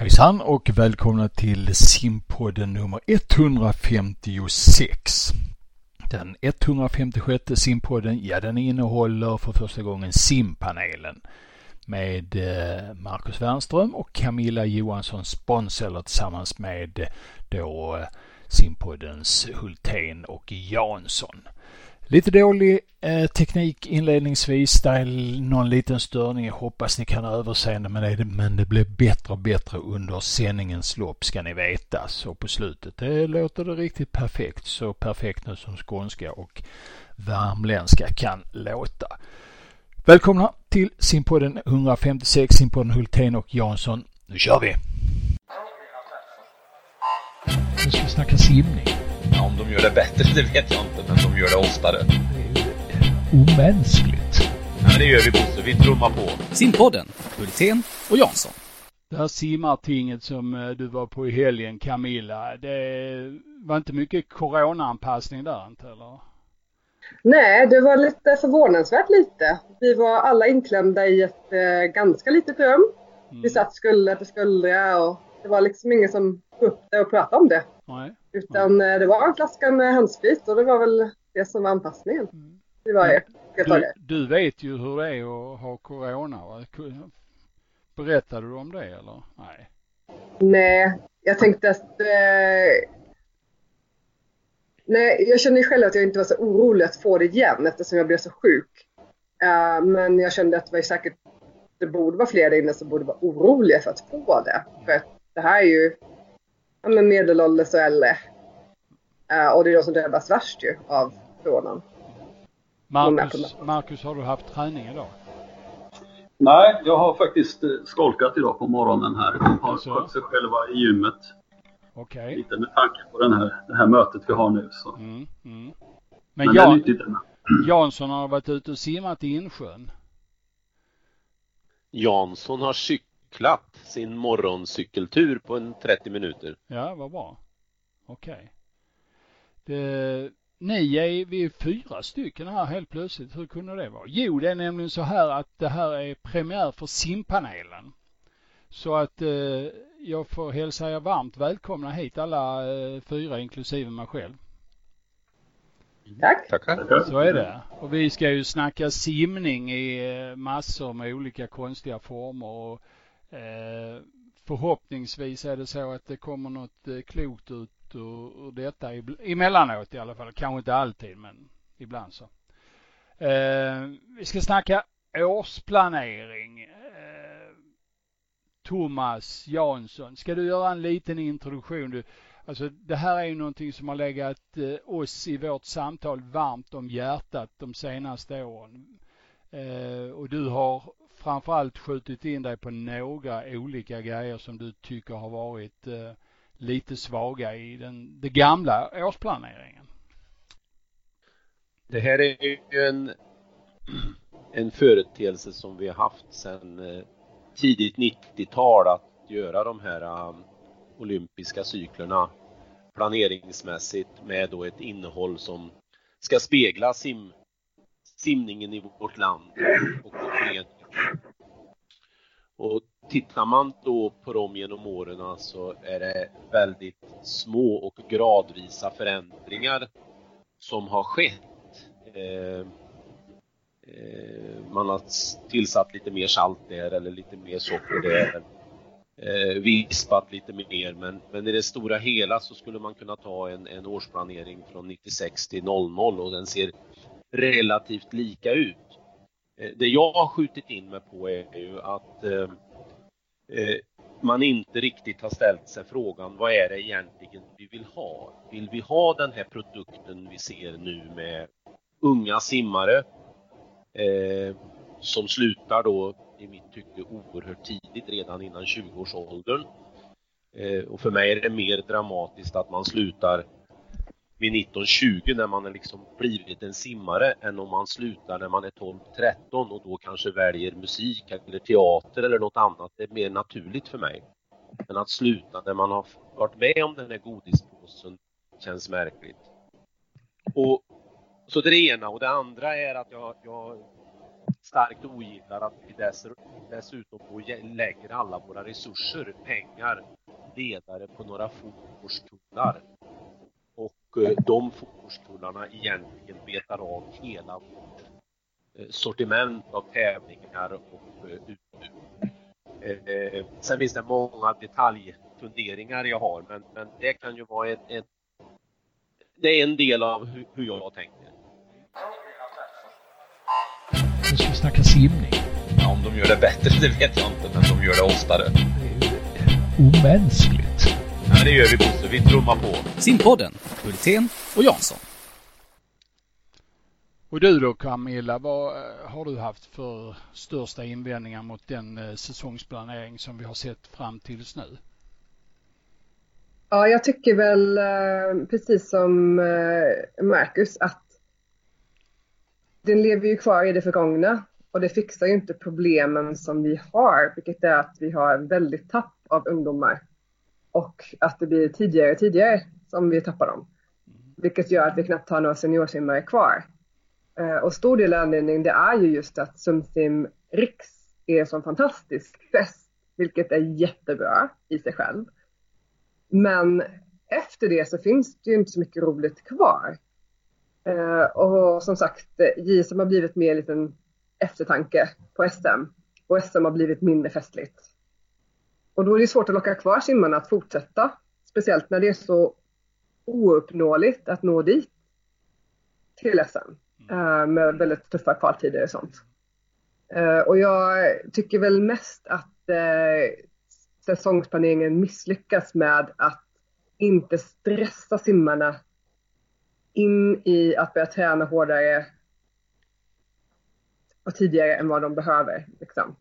Hejsan och välkomna till simpodden nummer 156. Den 156 simpodden, ja den innehåller för första gången simpanelen med eh, Marcus Wernström och Camilla Johansson Sponsor tillsammans med eh, då eh, simpoddens Hultén och Jansson. Lite dålig eh, teknik inledningsvis. Det är någon liten störning. Jag hoppas ni kan överseende med det. Men det blir bättre och bättre under sändningens lopp ska ni veta. Så på slutet det låter det riktigt perfekt. Så perfekt nu som skånska och värmländska kan låta. Välkomna till simpodden 156, simpodden Hultén och Jansson. Nu kör vi! Nu ska vi snacka simning. Ja, om de gör det bättre, det vet jag inte, men de gör det oftare. Det är omänskligt. Ja, men det gör vi Bosse, vi trummar på. Simpodden, Hultén och Jansson. Det här simmartinget som eh, du var på i helgen, Camilla, det var inte mycket coronaanpassning där inte eller? Nej, det var lite förvånansvärt lite. Vi var alla inklämda i ett eh, ganska litet rum. Mm. Vi satt skulder till skuldra och det var liksom ingen som upp det och pratade om det. Nej. Utan eh, det var en flaska med handsprit och det var väl det som var anpassningen. Mm. Det var ju Du, du vet ju hur det är att ha corona va? Berättade du om det eller? Nej. Nej, jag tänkte att... Eh, nej, jag kände ju själv att jag inte var så orolig att få det igen eftersom jag blev så sjuk. Eh, men jag kände att det var säkert, det borde vara fler där inne som borde vara oroliga för att få det. För att det här är ju ja, men medelålders och äldre. Eh, och det är de som drabbas värst ju av coronan. Marcus, Marcus har du haft träning idag? Nej, jag har faktiskt eh, skolkat idag på morgonen här. Har Alltså? skött sig själva i gymmet. Okej. Lite med tanke på den här, det här mötet vi har nu. Så. Mm, mm. Men, Men Jan. Jansson har varit ute och simmat i insjön. Jansson har cyklat sin morgoncykeltur på en 30 minuter. Ja, vad bra. Okej. Det- Ni är, vi är fyra stycken här helt plötsligt. Hur kunde det vara? Jo, det är nämligen så här att det här är premiär för simpanelen. Så att eh, jag får hälsa er varmt välkomna hit alla eh, fyra inklusive mig själv. Tack! Tackar. Så är det. Och vi ska ju snacka simning i eh, massor med olika konstiga former och Eh, förhoppningsvis är det så att det kommer något eh, klokt ut ur, ur detta emellanåt i alla fall. Kanske inte alltid men ibland så. Eh, vi ska snacka årsplanering. Thomas Jansson, ska du göra en liten introduktion? Du, Alltså det här är ju någonting som har legat eh, oss i vårt samtal varmt om hjärtat de senaste åren. Eh, och du har framförallt skjutit in dig på några olika grejer som du tycker har varit eh, lite svaga i den, den gamla årsplaneringen. Det här är ju en, en företeelse som vi har haft sedan eh, tidigt 90-tal att göra de här eh, olympiska cyklerna planeringsmässigt med då ett innehåll som ska spegla sim, simningen i vårt land och. Och tittar man då på dem genom åren så är det väldigt små och gradvisa förändringar som har skett. Eh, eh, man har tillsatt lite mer salt där eller lite mer socker där. Eh, vispat lite mer men, men i det stora hela så skulle man kunna ta en, en årsplanering från 96 till 00 och den ser relativt lika ut. Eh, det jag har skjutit in mig på är ju att eh, eh, man inte riktigt har ställt sig frågan vad är det egentligen vi vill ha? Vill vi ha den här produkten vi ser nu med unga simmare eh, som slutar då i mitt tycke oerhört tidigt, redan innan 20-årsåldern. Eh, och för mig är det mer dramatiskt att man slutar vid 19-20 när man har liksom blivit en simmare än om man slutar när man är 12-13 och då kanske väljer musik eller teater eller något annat. Det är mer naturligt för mig. Men att sluta när man har varit med om den här godispåsen känns märkligt. Och, så det är det ena och det andra är att jag, jag starkt ogillar att vi dess, dessutom lägger alla våra resurser, pengar, ledare på några fotbollstullar de fotbollstullarna egentligen betar av hela vårt eh, sortiment av tävlingar och eh, utbud. Sen finns det många detaljfunderingar jag har, men, men det kan ju vara en, en det är en del av hur, hur jag tänker. Nu ska vi snacka simning. Ja, om de gör det bättre, det vet jag inte, men de gör det oftare. Det är ju omänskligt. Men det gör vi Bosse, vi trummar på. Simpodden, Hultén och Jansson. Och du då Camilla, vad eh, har du haft för största invändningar mot den eh, säsongsplanering som vi har sett fram tills nu? Ja, jag tycker väl eh, precis som Marcus att den lever ju kvar i det förgångna och det fixar ju inte problemen som vi har, vilket är att vi har väldigt tapp av ungdomar och att det blir tidigare och tidigare som vi tappar dem. Vilket gör att vi knappt har några seniorsimmare kvar. Eh, och stor del av anledningen det är ju just att Sumsim Riks är en sån fantastisk fest, vilket är jättebra i sig själv. Men efter det så finns det ju inte så mycket roligt kvar. Eh, och som sagt, JSM har blivit mer en liten eftertanke på SM och SM har blivit mindre festligt. Och då är det svårt att locka kvar simmarna att fortsätta, speciellt när det är så ouppnåeligt att nå dit till SM eh, med väldigt tuffa kvaltider och sånt. Eh, och jag tycker väl mest att eh, säsongsplaneringen misslyckas med att inte stressa simmarna in i att börja träna hårdare och tidigare än vad de behöver. Liksom.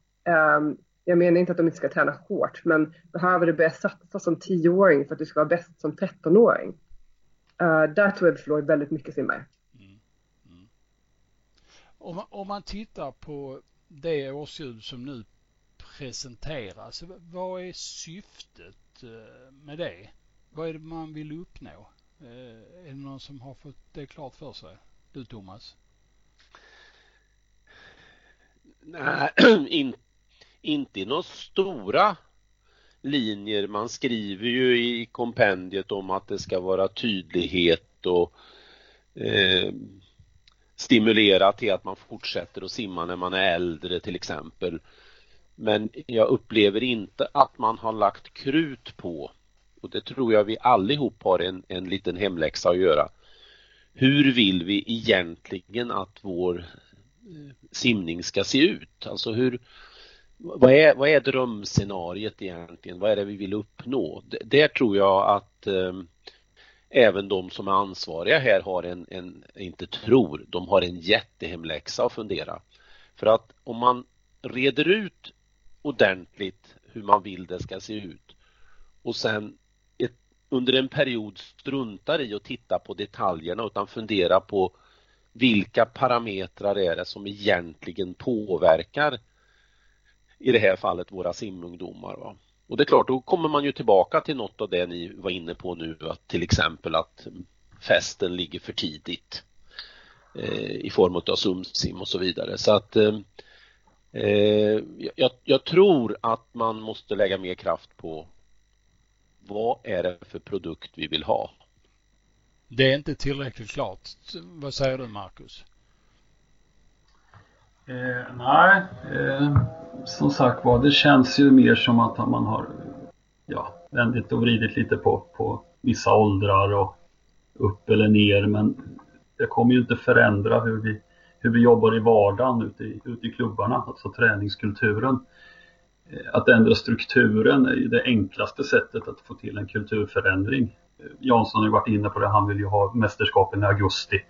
Um, jag menar inte att de inte ska träna hårt, men behöver du börja satsa som tioåring för att du ska vara bäst som trettonåring? Uh, där tror jag vi förlorar väldigt mycket simmare. Mm. Mm. Om, man, om man tittar på det årshjul som nu presenteras, vad är syftet eh, med det? Vad är det man vill uppnå? Eh, är det någon som har fått det klart för sig? Du Thomas? Nej, in, inte i några stora linjer. Man skriver ju i kompendiet om att det ska vara tydlighet och eh, stimulera till att man fortsätter att simma när man är äldre till exempel. Men jag upplever inte att man har lagt krut på och det tror jag vi allihop har en, en liten hemläxa att göra. Hur vill vi egentligen att vår eh, simning ska se ut? Alltså hur, vad är, vad är drömscenariet egentligen? Vad är det vi vill uppnå? Där tror jag att eh, även de som är ansvariga här har en, en, inte tror, de har en jättehemläxa att fundera. För att om man reder ut ordentligt hur man vill det ska se ut och sen under en period struntar i att titta på detaljerna utan fundera på vilka parametrar är det som egentligen påverkar i det här fallet våra simungdomar. Va? Och det är klart, då kommer man ju tillbaka till något av det ni var inne på nu, att till exempel att festen ligger för tidigt eh, i form av sumsim och så vidare. Så att eh, eh jag, jag, tror att man måste lägga mer kraft på vad är det för produkt vi vill ha? Det är inte tillräckligt klart. Vad säger du Marcus? Eh, nej, eh, som sagt var, det känns ju mer som att man har ja, vändit och vridit lite på, på vissa åldrar och upp eller ner men det kommer ju inte förändra hur vi, hur vi jobbar i vardagen ute i, ute i klubbarna, alltså träningskulturen. Eh, att ändra strukturen är ju det enklaste sättet att få till en kulturförändring. Eh, Jansson har ju varit inne på det, han vill ju ha mästerskapen i augusti.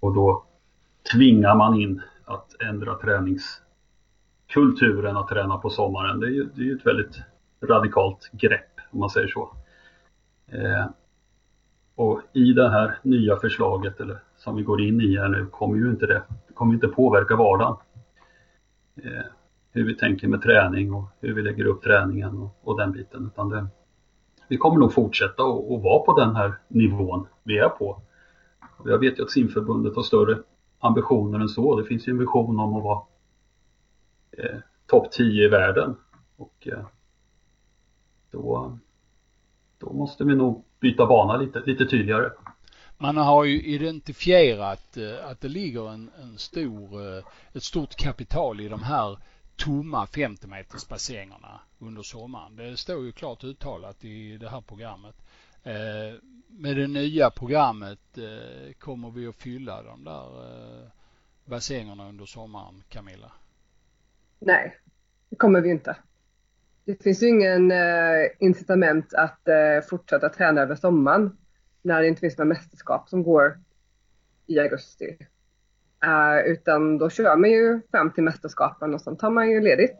Och då tvingar man in att ändra träningskulturen att träna på sommaren. Det är ju, det är ju ett väldigt radikalt grepp om man säger så. Eh, och i det här nya förslaget eller som vi går in i här nu kommer ju inte det, det kommer inte påverka vardagen. Eh, hur vi tänker med träning och hur vi lägger upp träningen och, och den biten. Utan det, vi kommer nog fortsätta att vara på den här nivån vi är på. Och jag vet ju att simförbundet har större ambitioner än så. Det finns ju en vision om att vara eh, topp 10 i världen. Och eh, då, då måste vi nog byta bana lite, lite tydligare. Man har ju identifierat eh, att det ligger en, en stor, eh, ett stort kapital i de här tomma 50 meters bassängerna under sommaren. Det står ju klart uttalat i det här programmet. Eh, med det nya programmet eh, kommer vi att fylla de där eh, bassängerna under sommaren, Camilla? Nej, det kommer vi inte. Det finns ju ingen eh, incitament att fortsätta träna över sommaren när det inte finns några mästerskap som går i augusti. Utan då kör man ju fram till mästerskapen och sen tar man ju ledigt.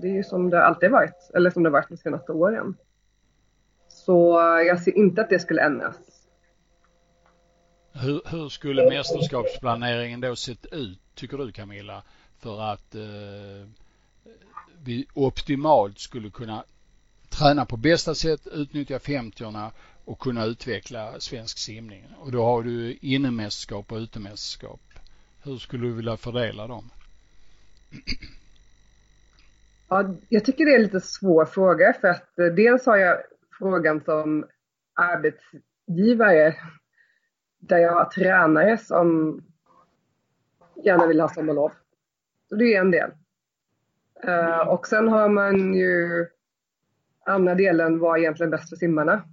Det är ju som det alltid varit, eller som det varit de senaste åren. Så jag ser inte att det skulle ändras. Hur, hur skulle mästerskapsplaneringen då sett ut, tycker du Camilla, för att vi optimalt skulle kunna träna på bästa sätt, utnyttja 50 och kunna utveckla svensk simning. Och då har du innemästerskap och utemästerskap. Hur skulle du vilja fördela dem? Ja, jag tycker det är en lite svår fråga för att eh, dels har jag frågan som arbetsgivare där jag har tränare som gärna vill ha sommarlov. Så det är en del. Uh, och sen har man ju andra delen, vad är egentligen bäst för simmarna?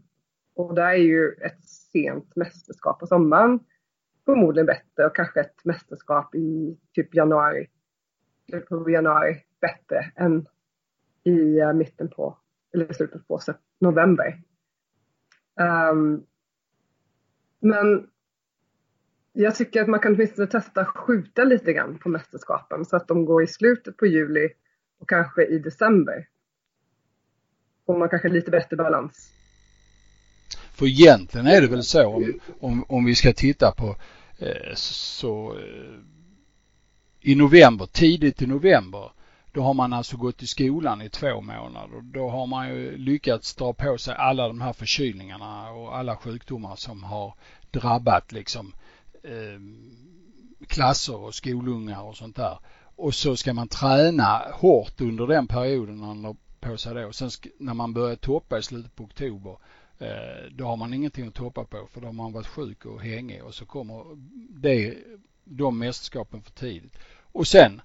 Och där är ju ett sent mästerskap på sommaren förmodligen bättre och kanske ett mästerskap i typ januari, på januari bättre än i eh, mitten på, eller slutet på november. Um, men jag tycker att man kan åtminstone testa skjuta lite grann på mästerskapen så att de går i slutet på juli och kanske i december. Får man kanske lite bättre balans. För egentligen är det väl så om, om, om vi ska titta på eh, så eh, i november, tidigt i november, då har man alltså gått i skolan i två månader. Då har man ju lyckats dra på sig alla de här förkylningarna och alla sjukdomar som har drabbat liksom eh, klasser och skolungar och sånt där. Och så ska man träna hårt under den perioden man har på sig då. Sen när man börjar toppa i slutet på oktober Eh, då har man ingenting att toppa på för då har man varit sjuk och hängig och så kommer det, de mästerskapen för tidigt. Och sen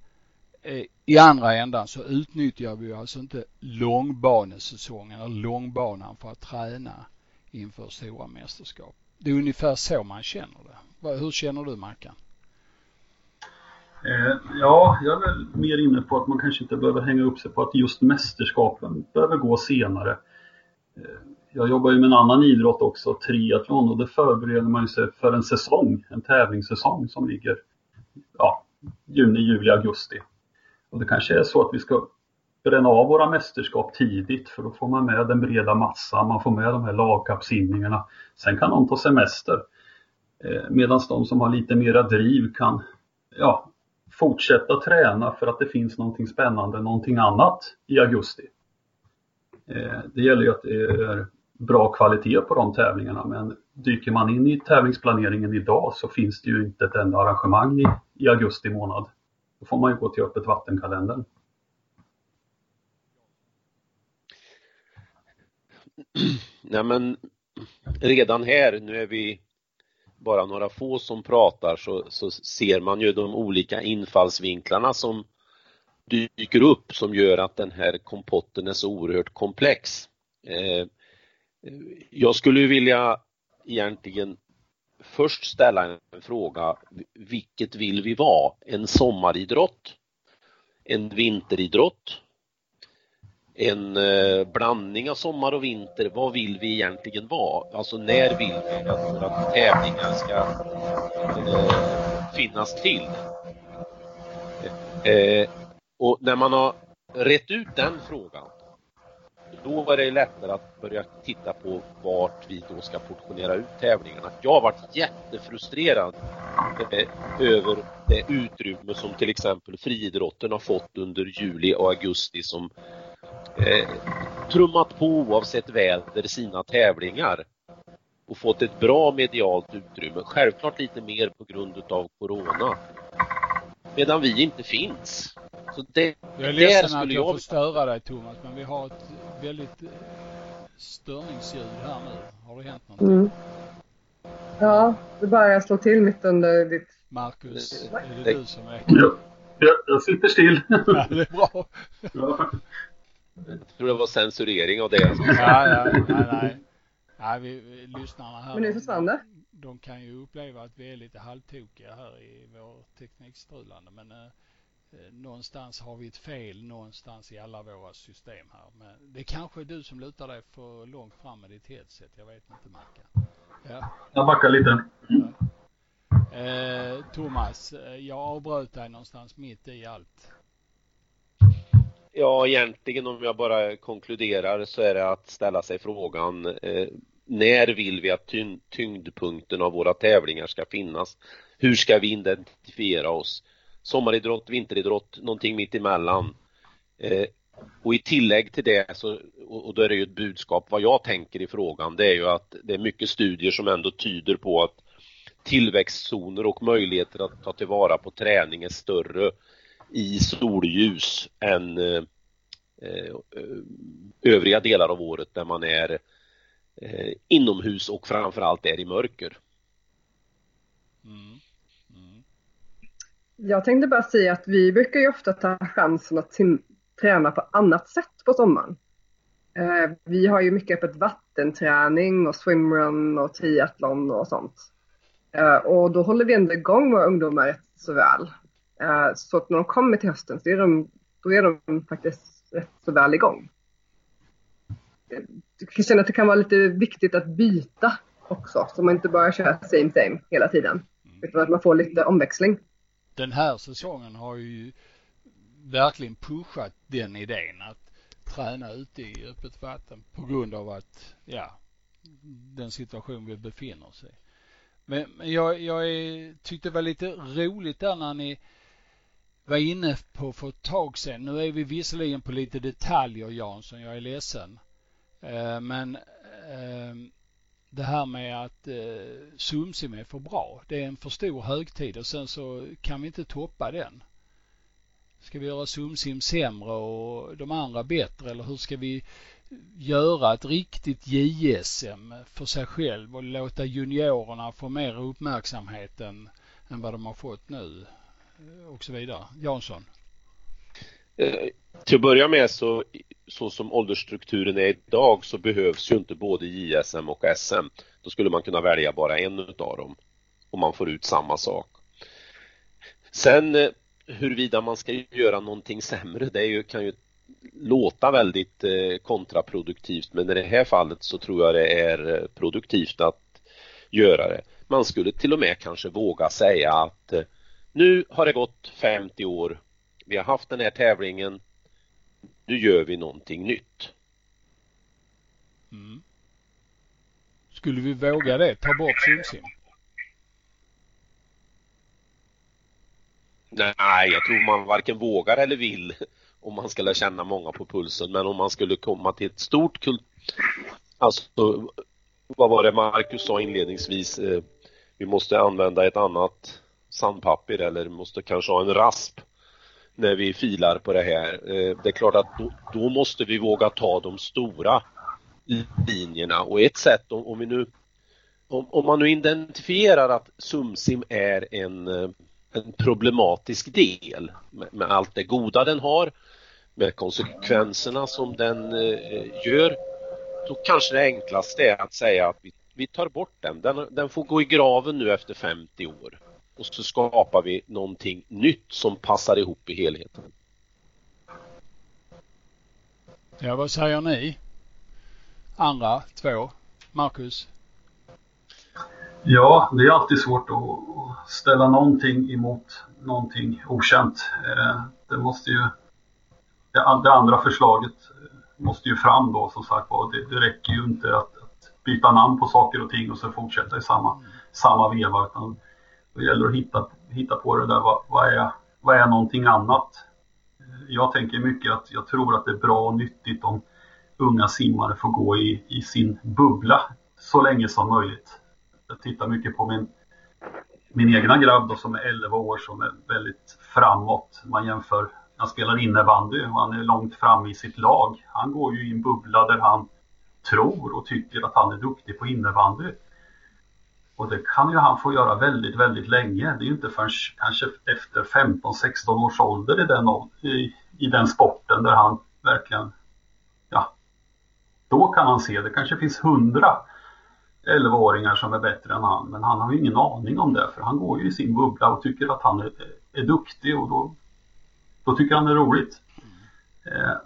Eh, i andra ändan så utnyttjar vi alltså inte långbanesäsongen eller långbanan för att träna inför stora mästerskap. Det är ungefär så man känner det. Hur känner du Mackan? Eh, ja, jag är väl mer inne på att man kanske inte behöver hänga upp sig på att just mästerskapen behöver gå senare eh, jag jobbar ju med en annan idrott också, triathlon, och det förbereder man sig för en säsong, en tävlingssäsong som ligger ja, juni, juli, augusti. Och det kanske är så att vi ska bränna av våra mästerskap tidigt för då får man med den breda massan, man får med de här lagkappsimningarna. Sen kan någon ta semester. Eh, Medan de som har lite mera driv kan ja, fortsätta träna för att det finns någonting spännande, någonting annat i augusti. Eh, det gäller ju att det är bra kvalitet på de tävlingarna men dyker man in i tävlingsplaneringen idag så finns det ju inte ett enda arrangemang i, i augusti månad. Då får man ju gå till öppet vattenkalendern. Nej men redan här, nu är vi bara några få som pratar så, så ser man ju de olika infallsvinklarna som dyker upp som gör att den här kompotten är så oerhört komplex. Eh, jag skulle vilja egentligen först ställa en fråga. Vilket vill vi vara? En sommaridrott? En vinteridrott? En eh, blandning av sommar och vinter. Vad vill vi egentligen vara? Alltså när vill vi att våra tävlingar ska eh, finnas till? Eh, och när man har rätt ut den frågan då var det lättare att börja titta på vart vi då ska portionera ut tävlingarna. Jag har varit jättefrustrerad eh, över det utrymme som till exempel friidrotten har fått under juli och augusti som eh, trummat på oavsett väder sina tävlingar och fått ett bra medialt utrymme. Självklart lite mer på grund utav Corona. Medan vi inte finns. Så det, Jag är ledsen att jag får störa dig Thomas, men vi har ett väldigt eh, störningsljud här nu. Har det hänt någonting? Mm. Ja, det börjar slå till mitt under ditt... Marcus, är det du som är... Jag, jag, jag sitter still. Ja, det är bra. Ja. Jag tror det var censurering av det. Ja, ja, nej, nej. Nej, vi, vi, lyssnarna här. Men nu försvann det. De kan ju uppleva att vi är lite halvtokiga här i vår teknikstrulande, men eh, någonstans har vi ett fel någonstans i alla våra system här. Men det är kanske är du som lutar dig för långt fram med ditt headset. Jag vet inte, Mackan. Ja. Jag backar lite. Eh, Thomas, eh, jag avbröt dig någonstans mitt i allt. Ja, egentligen om jag bara konkluderar så är det att ställa sig frågan eh, när vill vi att tyng- tyngdpunkten av våra tävlingar ska finnas? Hur ska vi identifiera oss? Sommaridrott, vinteridrott, någonting mitt emellan. Eh, och i tillägg till det så, och då är det ju ett budskap, vad jag tänker i frågan, det är ju att det är mycket studier som ändå tyder på att tillväxtzoner och möjligheter att ta tillvara på träning är större i solljus än eh, eh, övriga delar av året där man är eh, inomhus och framförallt är i mörker. Mm. Jag tänkte bara säga att vi brukar ju ofta ta chansen att träna på annat sätt på sommaren. Eh, vi har ju mycket öppet vattenträning och swimrun och triathlon och sånt. Eh, och då håller vi ändå igång våra ungdomar rätt så väl. Eh, så att när de kommer till hösten så är de, då är de faktiskt rätt så väl igång. Jag känna att det kan vara lite viktigt att byta också, så man inte bara kör same same hela tiden. Utan att man får lite omväxling. Den här säsongen har ju verkligen pushat den idén att träna ute i öppet vatten på grund av att, ja, den situation vi befinner oss i. Men jag, jag är, tyckte det var lite roligt där när ni var inne på för ett tag sedan. Nu är vi visserligen på lite detaljer Jansson, jag är ledsen. Eh, men eh, det här med att eh, Sumsim är för bra. Det är en för stor högtid och sen så kan vi inte toppa den. Ska vi göra Sumsim sämre och de andra bättre eller hur ska vi göra ett riktigt JSM för sig själv och låta juniorerna få mer uppmärksamhet än, än vad de har fått nu eh, och så vidare. Jansson? Eh, till att börja med så, så som åldersstrukturen är idag så behövs ju inte både JSM och SM. Då skulle man kunna välja bara en utav dem och man får ut samma sak. Sen eh, huruvida man ska göra någonting sämre, det är ju, kan ju låta väldigt eh, kontraproduktivt men i det här fallet så tror jag det är eh, produktivt att göra det. Man skulle till och med kanske våga säga att nu har det gått 50 år vi har haft den här tävlingen. Nu gör vi någonting nytt. Mm. Skulle vi våga det? Ta bort Sumsim? Nej, jag tror man varken vågar eller vill om man skulle känna många på pulsen. Men om man skulle komma till ett stort kult... Alltså, vad var det Marcus sa inledningsvis? Eh, Vi måste använda ett annat sandpapper eller måste kanske ha en rasp när vi filar på det här. Eh, det är klart att då, då måste vi våga ta de stora linjerna och ett sätt om, om vi nu om, om man nu identifierar att Sumsim är en, eh, en problematisk del med, med allt det goda den har, med konsekvenserna som den eh, gör, då kanske det enklaste är att säga att vi, vi tar bort den. den. Den får gå i graven nu efter 50 år och så skapar vi någonting nytt som passar ihop i helheten. Ja, vad säger ni? Andra två? Marcus? Ja, det är alltid svårt att ställa någonting emot någonting okänt. Eh, Det måste ju, det andra förslaget måste ju fram då som sagt var. Det, det räcker ju inte att, att byta namn på saker och ting och så fortsätta i samma, samma veva utan det gäller att hitta, hitta på det där, vad, vad, är, vad är någonting annat? Jag tänker mycket att jag tror att det är bra och nyttigt om unga simmare får gå i, i sin bubbla så länge som möjligt. Jag tittar mycket på min, min egna grabb då, som är 11 år som är väldigt framåt. Man jämför han spelar innebandy och han är långt fram i sitt lag. Han går ju i en bubbla där han tror och tycker att han är duktig på innebandy. Och det kan ju han få göra väldigt, väldigt länge. Det är ju inte förrän kanske efter 15-16 års ålder i den, i, i den sporten där han verkligen, ja, då kan han se, det kanske finns hundra 11-åringar som är bättre än han, men han har ju ingen aning om det för han går ju i sin bubbla och tycker att han är, är duktig och då, då tycker han det är roligt. Eh,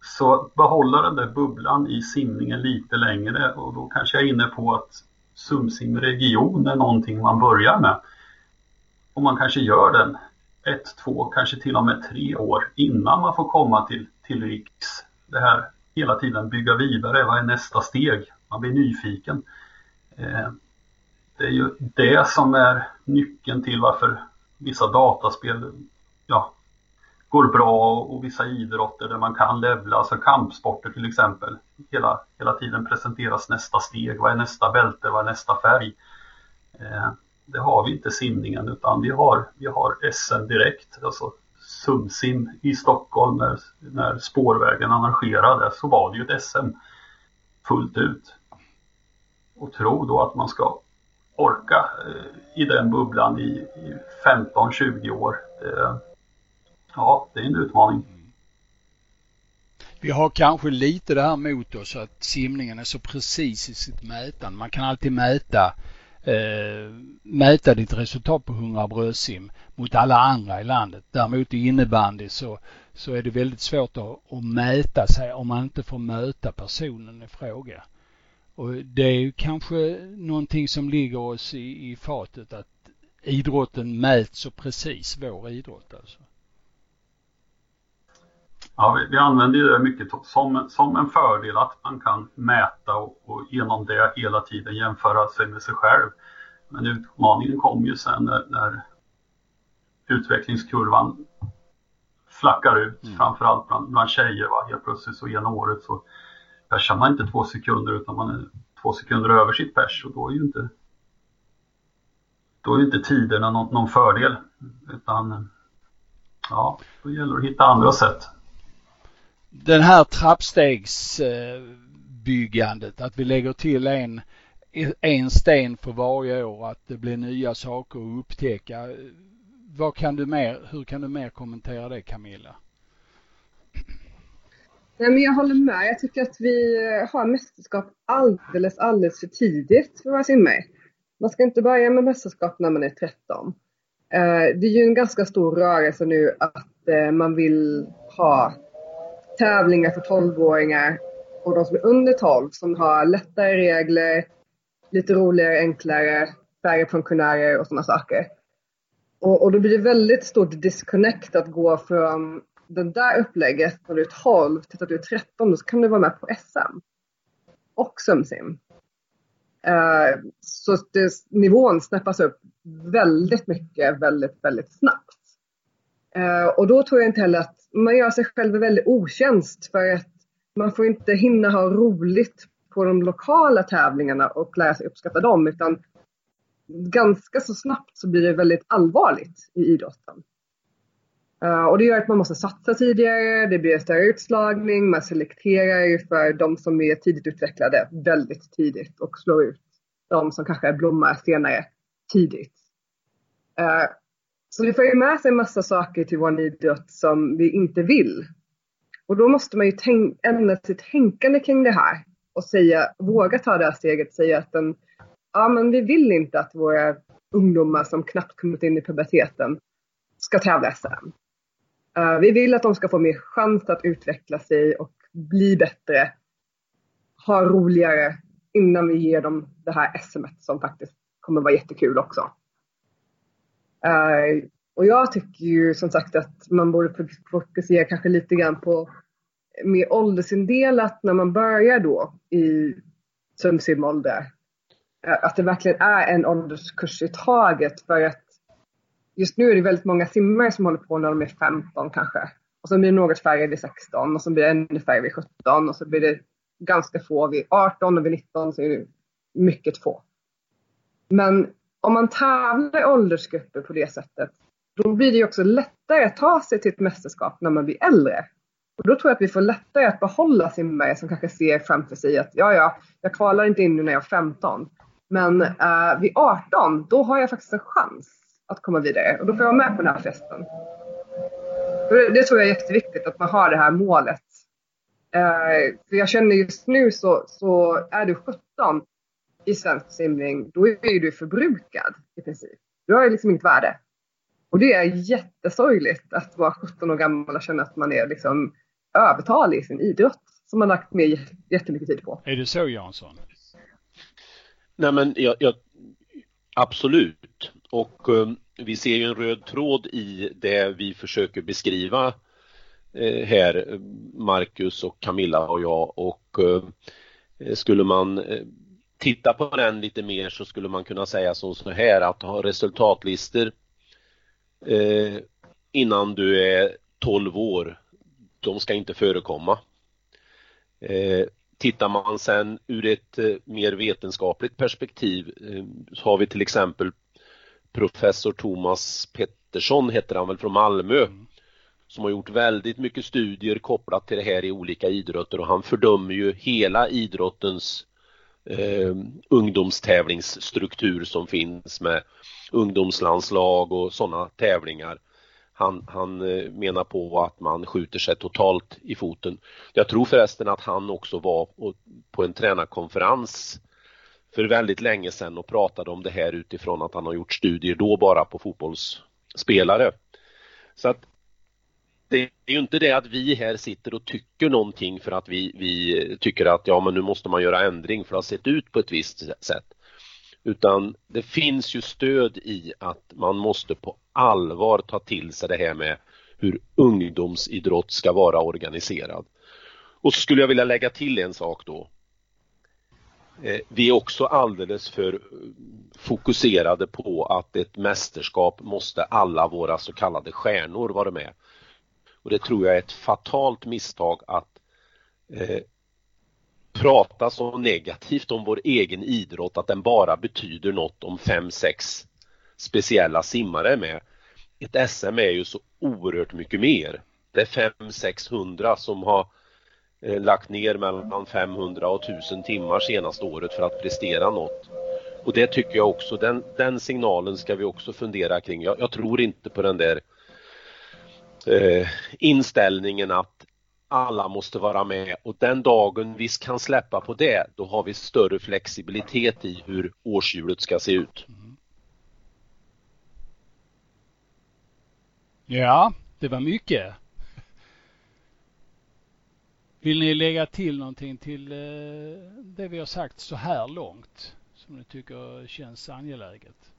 så behålla den där bubblan i simningen lite längre och då kanske jag är inne på att Sumsim-region är någonting man börjar med. Och man kanske gör den ett, två, kanske till och med tre år innan man får komma till, till Riks. Det här hela tiden bygga vidare, vad är nästa steg? Man blir nyfiken. Eh, det är ju det som är nyckeln till varför vissa dataspel ja, går bra och vissa idrotter där man kan levla, alltså kampsporter till exempel. Hela, hela tiden presenteras nästa steg, vad är nästa bälte, vad är nästa färg? Eh, det har vi inte simningen utan vi har, vi har SM direkt, alltså Sumsim i Stockholm när, när spårvägen arrangerade så var det ju ett SM fullt ut. Och tro då att man ska orka eh, i den bubblan i, i 15-20 år. Eh, ja, det är en utmaning. Vi har kanske lite det här mot oss att simningen är så precis i sitt mätande. Man kan alltid mäta eh, mäta ditt resultat på 100 bröstsim mot alla andra i landet. Däremot i innebandy så, så är det väldigt svårt att, att mäta sig om man inte får möta personen i fråga. Och det är ju kanske någonting som ligger oss i, i fatet att idrotten mäts så precis, vår idrott alltså. Ja, vi, vi använder det mycket som, som en fördel att man kan mäta och, och genom det hela tiden jämföra sig med sig själv. Men utmaningen kom ju sen när, när utvecklingskurvan flackar ut, mm. framförallt bland, bland tjejer. Va? Helt plötsligt så ena året så persar man inte två sekunder utan man är två sekunder över sitt pers och då är ju inte då är inte tiderna någon, någon fördel. Utan ja, då gäller det att hitta andra sätt den här trappstegsbyggandet, att vi lägger till en, en sten för varje år, att det blir nya saker att upptäcka. Vad kan du mer, hur kan du mer kommentera det Camilla? Nej, men jag håller med. Jag tycker att vi har mästerskap alldeles, alldeles för tidigt för våra simmare. Man ska inte börja med mästerskap när man är 13. Eh, det är ju en ganska stor rörelse nu att eh, man vill ha tävlingar för 12-åringar och de som är under 12 som har lättare regler, lite roligare, enklare, färre funktionärer och sådana saker. Och, och då blir det väldigt stort disconnect att gå från det där upplägget när du är 12 till att du är 13, då så kan du vara med på SM. Och Sumsim. Uh, eh, så det, nivån snäppas upp väldigt mycket, väldigt, väldigt snabbt. Eh, och då tror jag inte heller att man gör sig själv en väldig otjänst för att man får inte hinna ha roligt på de lokala tävlingarna och lära sig uppskatta dem utan ganska så snabbt så blir det väldigt allvarligt i idrotten. Uh, och det gör att man måste satsa tidigare, det blir större utslagning, man selekterar ju för de som är tidigt utvecklade väldigt tidigt och slår ut de som kanske blommar senare tidigt. Eh, så vi får ju med sig en massa saker till vår idrott som vi inte vill. Och då måste man ju ändra sitt tänkande kring det här och säga, våga ta det här steget, säga att den, ja men vi vill inte att våra ungdomar som knappt kommit in i puberteten ska tävla SM. Uh, eh, vi vill att de ska få mer chans att utveckla sig och bli bättre, ha roligare innan vi ger dem det här SM som faktiskt kommer vara jättekul också. Uh, och jag tycker ju som sagt att man borde fokusera kanske lite grann på mer åldersindelat när man börjar då i sömsimålder. Uh, eh, att det verkligen är en ålderskurs i taget för att just nu är det väldigt många simmare som håller på när de är 15 kanske. Och så blir det något färre vid 16 och så blir det ännu färre vid 17 och så blir det ganska få vid 18 och vid 19 så är det mycket få. Men om man tävlar i åldersgrupper på det sättet, då blir det också lättare att ta sig till ett mästerskap när man blir äldre. Och då tror jag att vi får lättare att behålla simmare som kanske ser framför sig att ja, ja, jag kvalar inte in nu när jag är 15. Men eh, vid 18, då har jag faktiskt en chans att komma vidare och då får jag vara med på den här festen. Det, det tror jag är jätteviktigt att man har det här målet. Eh, för jag känner just nu så, så är du 17 i svensk simning, då är ju du förbrukad i princip. Du har ju liksom inget värde. Och det är jättesorgligt att vara 17 år gammal och känna att man är liksom övertalig i sin idrott som man lagt ner jättemycket tid på. Är det så Jansson? Nej men jag, jag, absolut. Och um, vi ser ju en röd tråd i det vi försöker beskriva eh, här, Marcus och Camilla och jag och eh, skulle man eh, titta på den lite mer så skulle man kunna säga så, så här att ha resultatlistor eh, innan du är 12 år, de ska inte förekomma. Eh, tittar man sen ur ett eh, mer vetenskapligt perspektiv eh, så har vi till exempel professor Thomas Pettersson heter han väl från Malmö mm. som har gjort väldigt mycket studier kopplat till det här i olika idrotter och han fördömer ju hela idrottens eh, ungdomstävlingsstruktur som finns med ungdomslandslag och sådana tävlingar. Han, han eh, menar på att man skjuter sig totalt i foten. Jag tror förresten att han också var på en tränarkonferens för väldigt länge sedan och pratade om det här utifrån att han har gjort studier då bara på fotbollsspelare. Så att det är ju inte det att vi här sitter och tycker någonting för att vi, vi tycker att ja men nu måste man göra ändring för det har sett ut på ett visst sätt. Utan det finns ju stöd i att man måste på allvar ta till sig det här med hur ungdomsidrott ska vara organiserad. Och så skulle jag vilja lägga till en sak då. Eh, vi är också alldeles för fokuserade på att ett mästerskap måste alla våra så kallade stjärnor vara med. Och det tror jag är ett fatalt misstag att eh, prata så negativt om vår egen idrott att den bara betyder något om fem, sex speciella simmare är med. Ett SM är ju så oerhört mycket mer. Det är 5 600 som har eh, lagt ner mellan 500 och 1000 timmar senaste året för att prestera något. Och det tycker jag också, den, den signalen ska vi också fundera kring. Jag, jag tror inte på den där eh, inställningen att alla måste vara med och den dagen vi kan släppa på det, då har vi större flexibilitet i hur årshjulet ska se ut. Ja, det var mycket. Vill ni lägga till någonting till eh, det vi har sagt så här långt som ni tycker känns angeläget?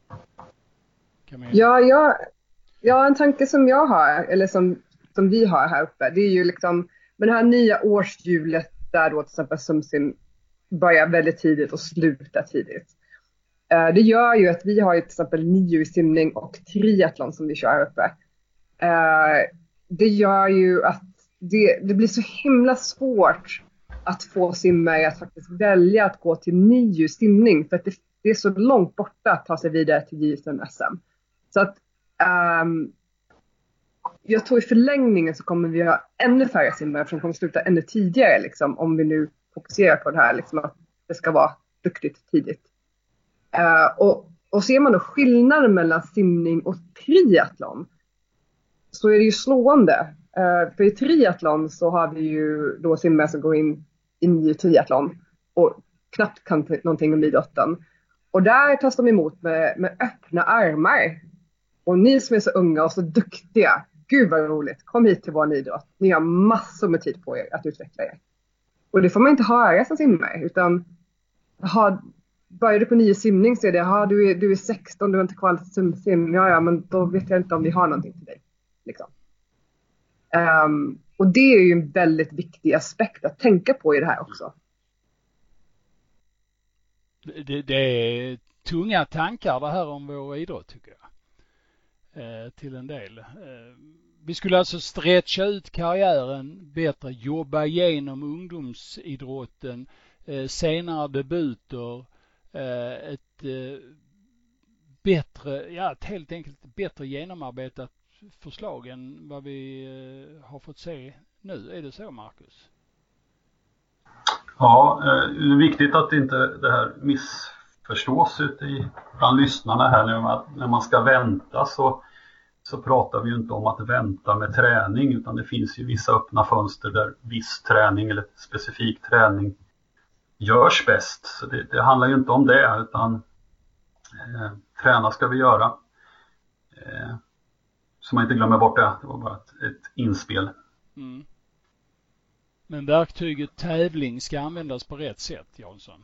Ja, jag, ja, en tanke som jag har, eller som, som vi har här uppe, det är ju liksom med det här nya årshjulet där då till exempel SumSim börjar väldigt tidigt och slutar tidigt. Eh, det gör ju att vi har till exempel nio i simning och triathlon som vi kör här uppe. Eh, det gör ju att det, det blir så himla svårt att få simmare att faktiskt välja att gå till nio simning för att det, det, är så långt borta att ta sig vidare till JSM SM. Så att um, jag tror i förlängningen så kommer vi ha ännu färre simmare som kommer sluta ännu tidigare liksom, om vi nu fokuserar på det här liksom, att det ska vara duktigt tidigt. Uh, och, och ser man då skillnaden mellan simning och triathlon så är det ju slående. Uh, för i triathlon så har vi ju då simmare som går in, in i triathlon och knappt kan någonting om idrotten. Och där tas de emot med, med öppna armar. Och ni som är så unga och så duktiga, gud vad roligt, kom hit till vår idrott. Ni har massor med tid på er att utveckla er. Och det får man inte höra som simmare utan ha, börjar du på nio simning så är det, ja du är, du är 16, du har inte kvalat till simsim, ja ja men då vet jag inte om vi har någonting till dig. Liksom. Um, och det är ju en väldigt viktig aspekt att tänka på i det här också. Det, det är tunga tankar det här om vår idrott tycker jag. Eh, till en del. Eh, vi skulle alltså stretcha ut karriären bättre, jobba igenom ungdomsidrotten, eh, senare debuter, ett bättre, ja ett helt enkelt bättre genomarbetat förslag än vad vi har fått se nu. Är det så Marcus? Ja, det är viktigt att inte det här miss missförstås ute i, bland lyssnarna här nu. Att när man ska vänta så, så pratar vi ju inte om att vänta med träning utan det finns ju vissa öppna fönster där viss träning eller specifik träning görs bäst. Så det, det handlar ju inte om det utan eh, träna ska vi göra. Eh, så man inte glömmer bort det. Det var bara ett, ett inspel. Mm. Men verktyget tävling ska användas på rätt sätt, Jansson?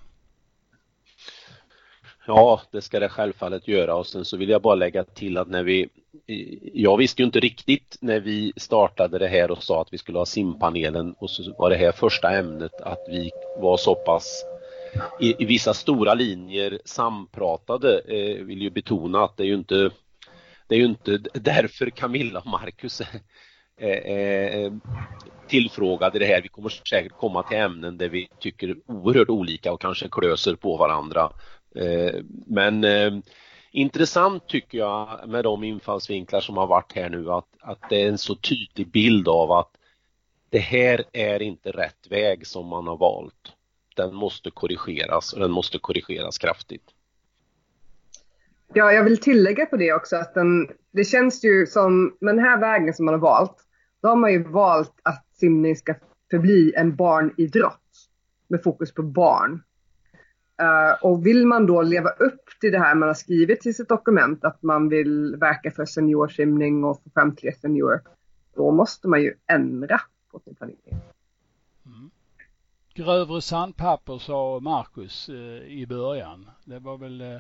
Ja, det ska det självfallet göra och sen så vill jag bara lägga till att när vi jag visste ju inte riktigt när vi startade det här och sa att vi skulle ha simpanelen och så var det här första ämnet att vi var så pass i, i vissa stora linjer sampratade. Eh, vill ju betona att det är ju inte det är ju inte därför Camilla och Marcus eh, eh, tillfrågade det här. Vi kommer säkert komma till ämnen där vi tycker oerhört olika och kanske klöser på varandra. Eh, men eh, intressant tycker jag med de infallsvinklar som har varit här nu att, att det är en så tydlig bild av att det här är inte rätt väg som man har valt. Den måste korrigeras och den måste korrigeras kraftigt. Ja, jag vill tillägga på det också att den, det känns ju som, med den här vägen som man har valt, då har man ju valt att simning ska förbli en barnidrott med fokus på barn. Eh, och vill man då leva upp till det här man har skrivit i sitt dokument, att man vill verka för seniorsimning och för framtida seniorer, då måste man ju ändra på sin planering. Mm. Grövre sandpapper sa Marcus eh, i början. Det var väl eh,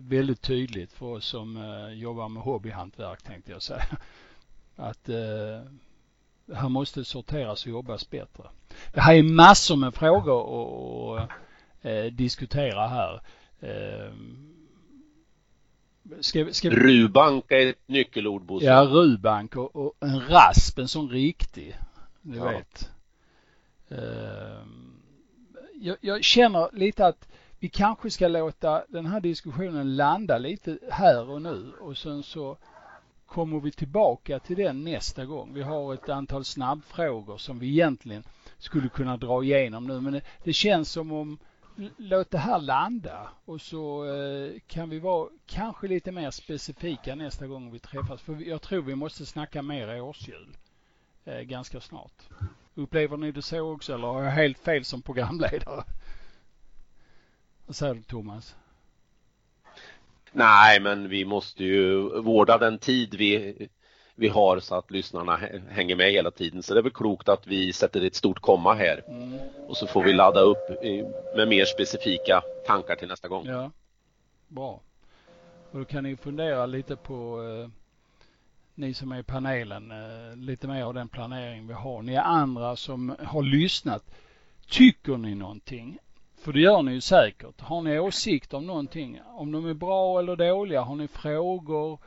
väldigt tydligt för oss som jobbar med hobbyhantverk tänkte jag säga. Att här måste sorteras och jobbas bättre. Det här är massor med frågor och eh, diskutera här. Eh, ska, ska... Rubank är ett nyckelord Bosse. Ja, rubank och, och, en rasp, en sån riktig. Du ja. vet. Eh, jag, jag känner lite att vi kanske ska låta den här diskussionen landa lite här och nu och sen så kommer vi tillbaka till den nästa gång. Vi har ett antal snabbfrågor som vi egentligen skulle kunna dra igenom nu men det, det känns som om låt det här landa och så eh, kan vi vara kanske lite mer specifika nästa gång vi träffas. För jag tror vi måste snacka mer årshjul eh, ganska snart. Upplever ni det så också eller har jag helt fel som programledare? Vad säger du Thomas? Nej, men vi måste ju vårda den tid vi, vi har så att lyssnarna hänger med hela tiden. Så det är väl klokt att vi sätter ett stort komma här. Mm. Och så får vi ladda upp med mer specifika tankar till nästa gång. Ja, bra. Och då kan ni fundera lite på eh, ni som är i panelen, eh, lite mer av den planering vi har. Ni andra som har lyssnat, tycker ni någonting? För det gör ni ju säkert. Har ni åsikter om någonting, om de är bra eller dåliga, har ni frågor,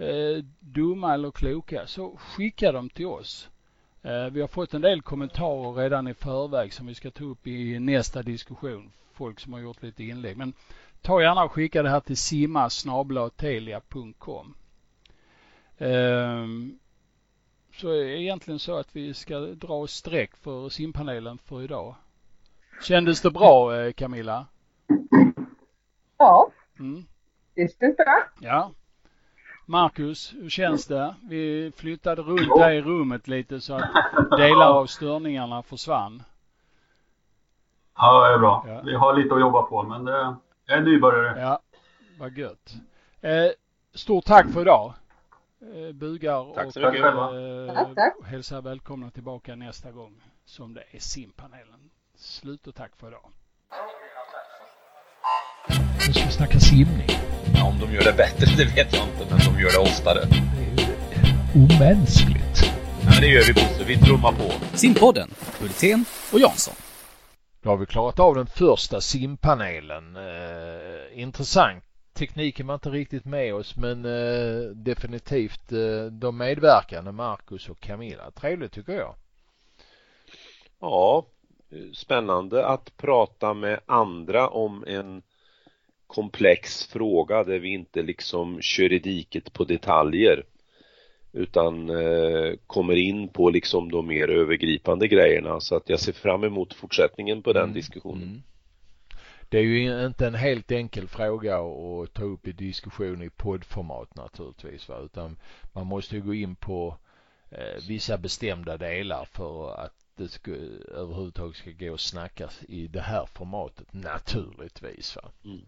eh, dumma eller kloka, så skicka dem till oss. Eh, vi har fått en del kommentarer redan i förväg som vi ska ta upp i nästa diskussion. Folk som har gjort lite inlägg. Men ta gärna och skicka det här till simma.telia.com. Eh, så är egentligen så att vi ska dra streck för simpanelen för idag. Kändes det bra eh, Camilla? Ja, mm. det känns bra. Ja. Marcus, hur känns det? Vi flyttade runt där i rummet lite så att delar av störningarna försvann. Ja, det är bra. Ja. Vi har lite att jobba på men det är nybörjare. Ja, vad gött. Eh, stort tack för idag. Eh, bugar tack och eh, hälsar välkomna tillbaka nästa gång som det är simpanelen. Slut och tack för idag. Nu ska vi snacka simning. Ja, om de gör det bättre, det vet jag inte, men de gör det oftare. Det är omänskligt. Ja, det gör vi Bosse, vi trummar på. Simpodden, Hultén och Jansson. Då har vi klarat av den första simpanelen. Eh, intressant. Tekniken var inte riktigt med oss men eh, definitivt eh, de medverkande Marcus och Camilla. Trevligt tycker jag. Ja, spännande att prata med andra om en komplex fråga där vi inte liksom kör i diket på detaljer. utan eh, kommer in på liksom de mer övergripande grejerna så att jag ser fram emot fortsättningen på den Mm, diskussionen. mm. Det är ju inte en helt enkel fråga att ta upp i diskussion i poddformat naturligtvis va? utan man måste ju gå in på eh, vissa bestämda delar för att det ska, överhuvudtaget ska gå att snacka i det här formatet naturligtvis va. Mm.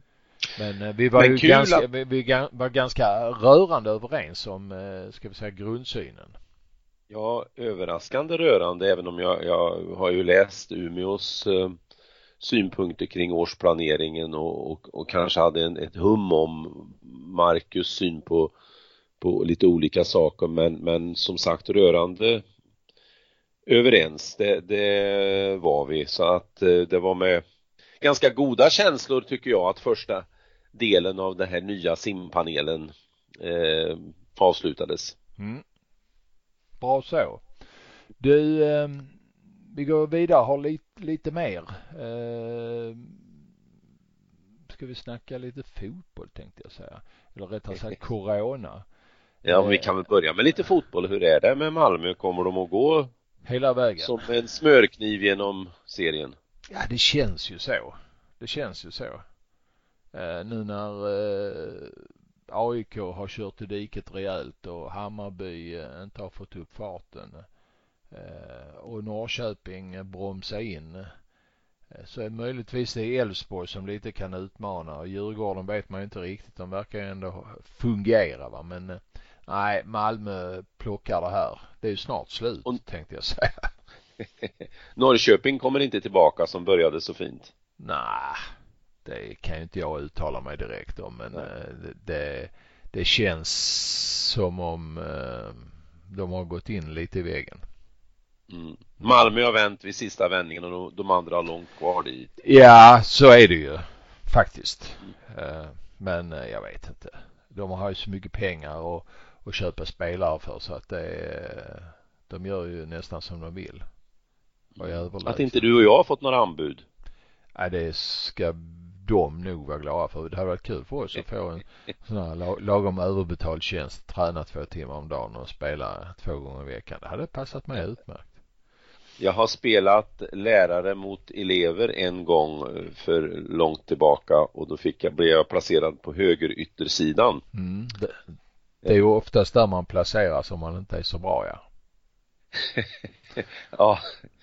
Men eh, vi var Men ju kul ganska, att- vi, var ganska rörande överens om, eh, ska vi säga grundsynen. Ja, överraskande rörande även om jag, jag har ju läst Umeås eh, synpunkter kring årsplaneringen och, och, och kanske hade en, ett hum om Marcus syn på, på lite olika saker men, men som sagt rörande överens, det, det var vi så att det var med ganska goda känslor tycker jag att första delen av den här nya simpanelen eh, avslutades. Mm. Bra så. Du, eh, vi går vidare har lite, lite mer. Eh, ska vi snacka lite fotboll tänkte jag säga. Eller rättare sagt corona. Ja, men vi Eh. kan väl börja med lite fotboll. Hur är det med Malmö? Kommer de att gå Hela vägen. som en smörkniv genom serien? Ja, det känns ju så. Det känns ju så. Eh, nu när eh, AIK har kört i diket rejält och Hammarby eh, inte har fått upp farten eh, och Norrköping bromsar in eh, så är möjligtvis det Elfsborg som lite kan utmana och Djurgården vet man ju inte riktigt. De verkar ju ändå fungera va men eh, nej Malmö plockar det här. Det är ju snart slut Och- tänkte jag säga. Norrköping kommer inte tillbaka som började så fint. Nej, det kan ju inte jag uttala mig direkt om men eh, det, det, det känns som om eh, de har gått in lite i väggen. Mm. Malmö har vänt vid sista vändningen och de, andra har långt kvar dit. Ja, så är det ju faktiskt. Eh, Men jag vet inte. De har ju så mycket pengar och, och köpa spelare för så att det är, de gör ju nästan som de vill. Överlägsna. Att inte du och jag har fått några anbud. Nej, det ska de nog vara glada för. Det hade varit kul för oss att få en sån här la- lagom överbetald tjänst. Träna två timmar om dagen och spela två gånger i veckan. Det hade passat mig utmärkt. Jag har spelat lärare mot elever en gång eh, för långt tillbaka och då fick jag, blev jag placerad på höger yttersidan. Mm. Det, det är ju oftast där man placeras om man inte är så bra ja. Ja,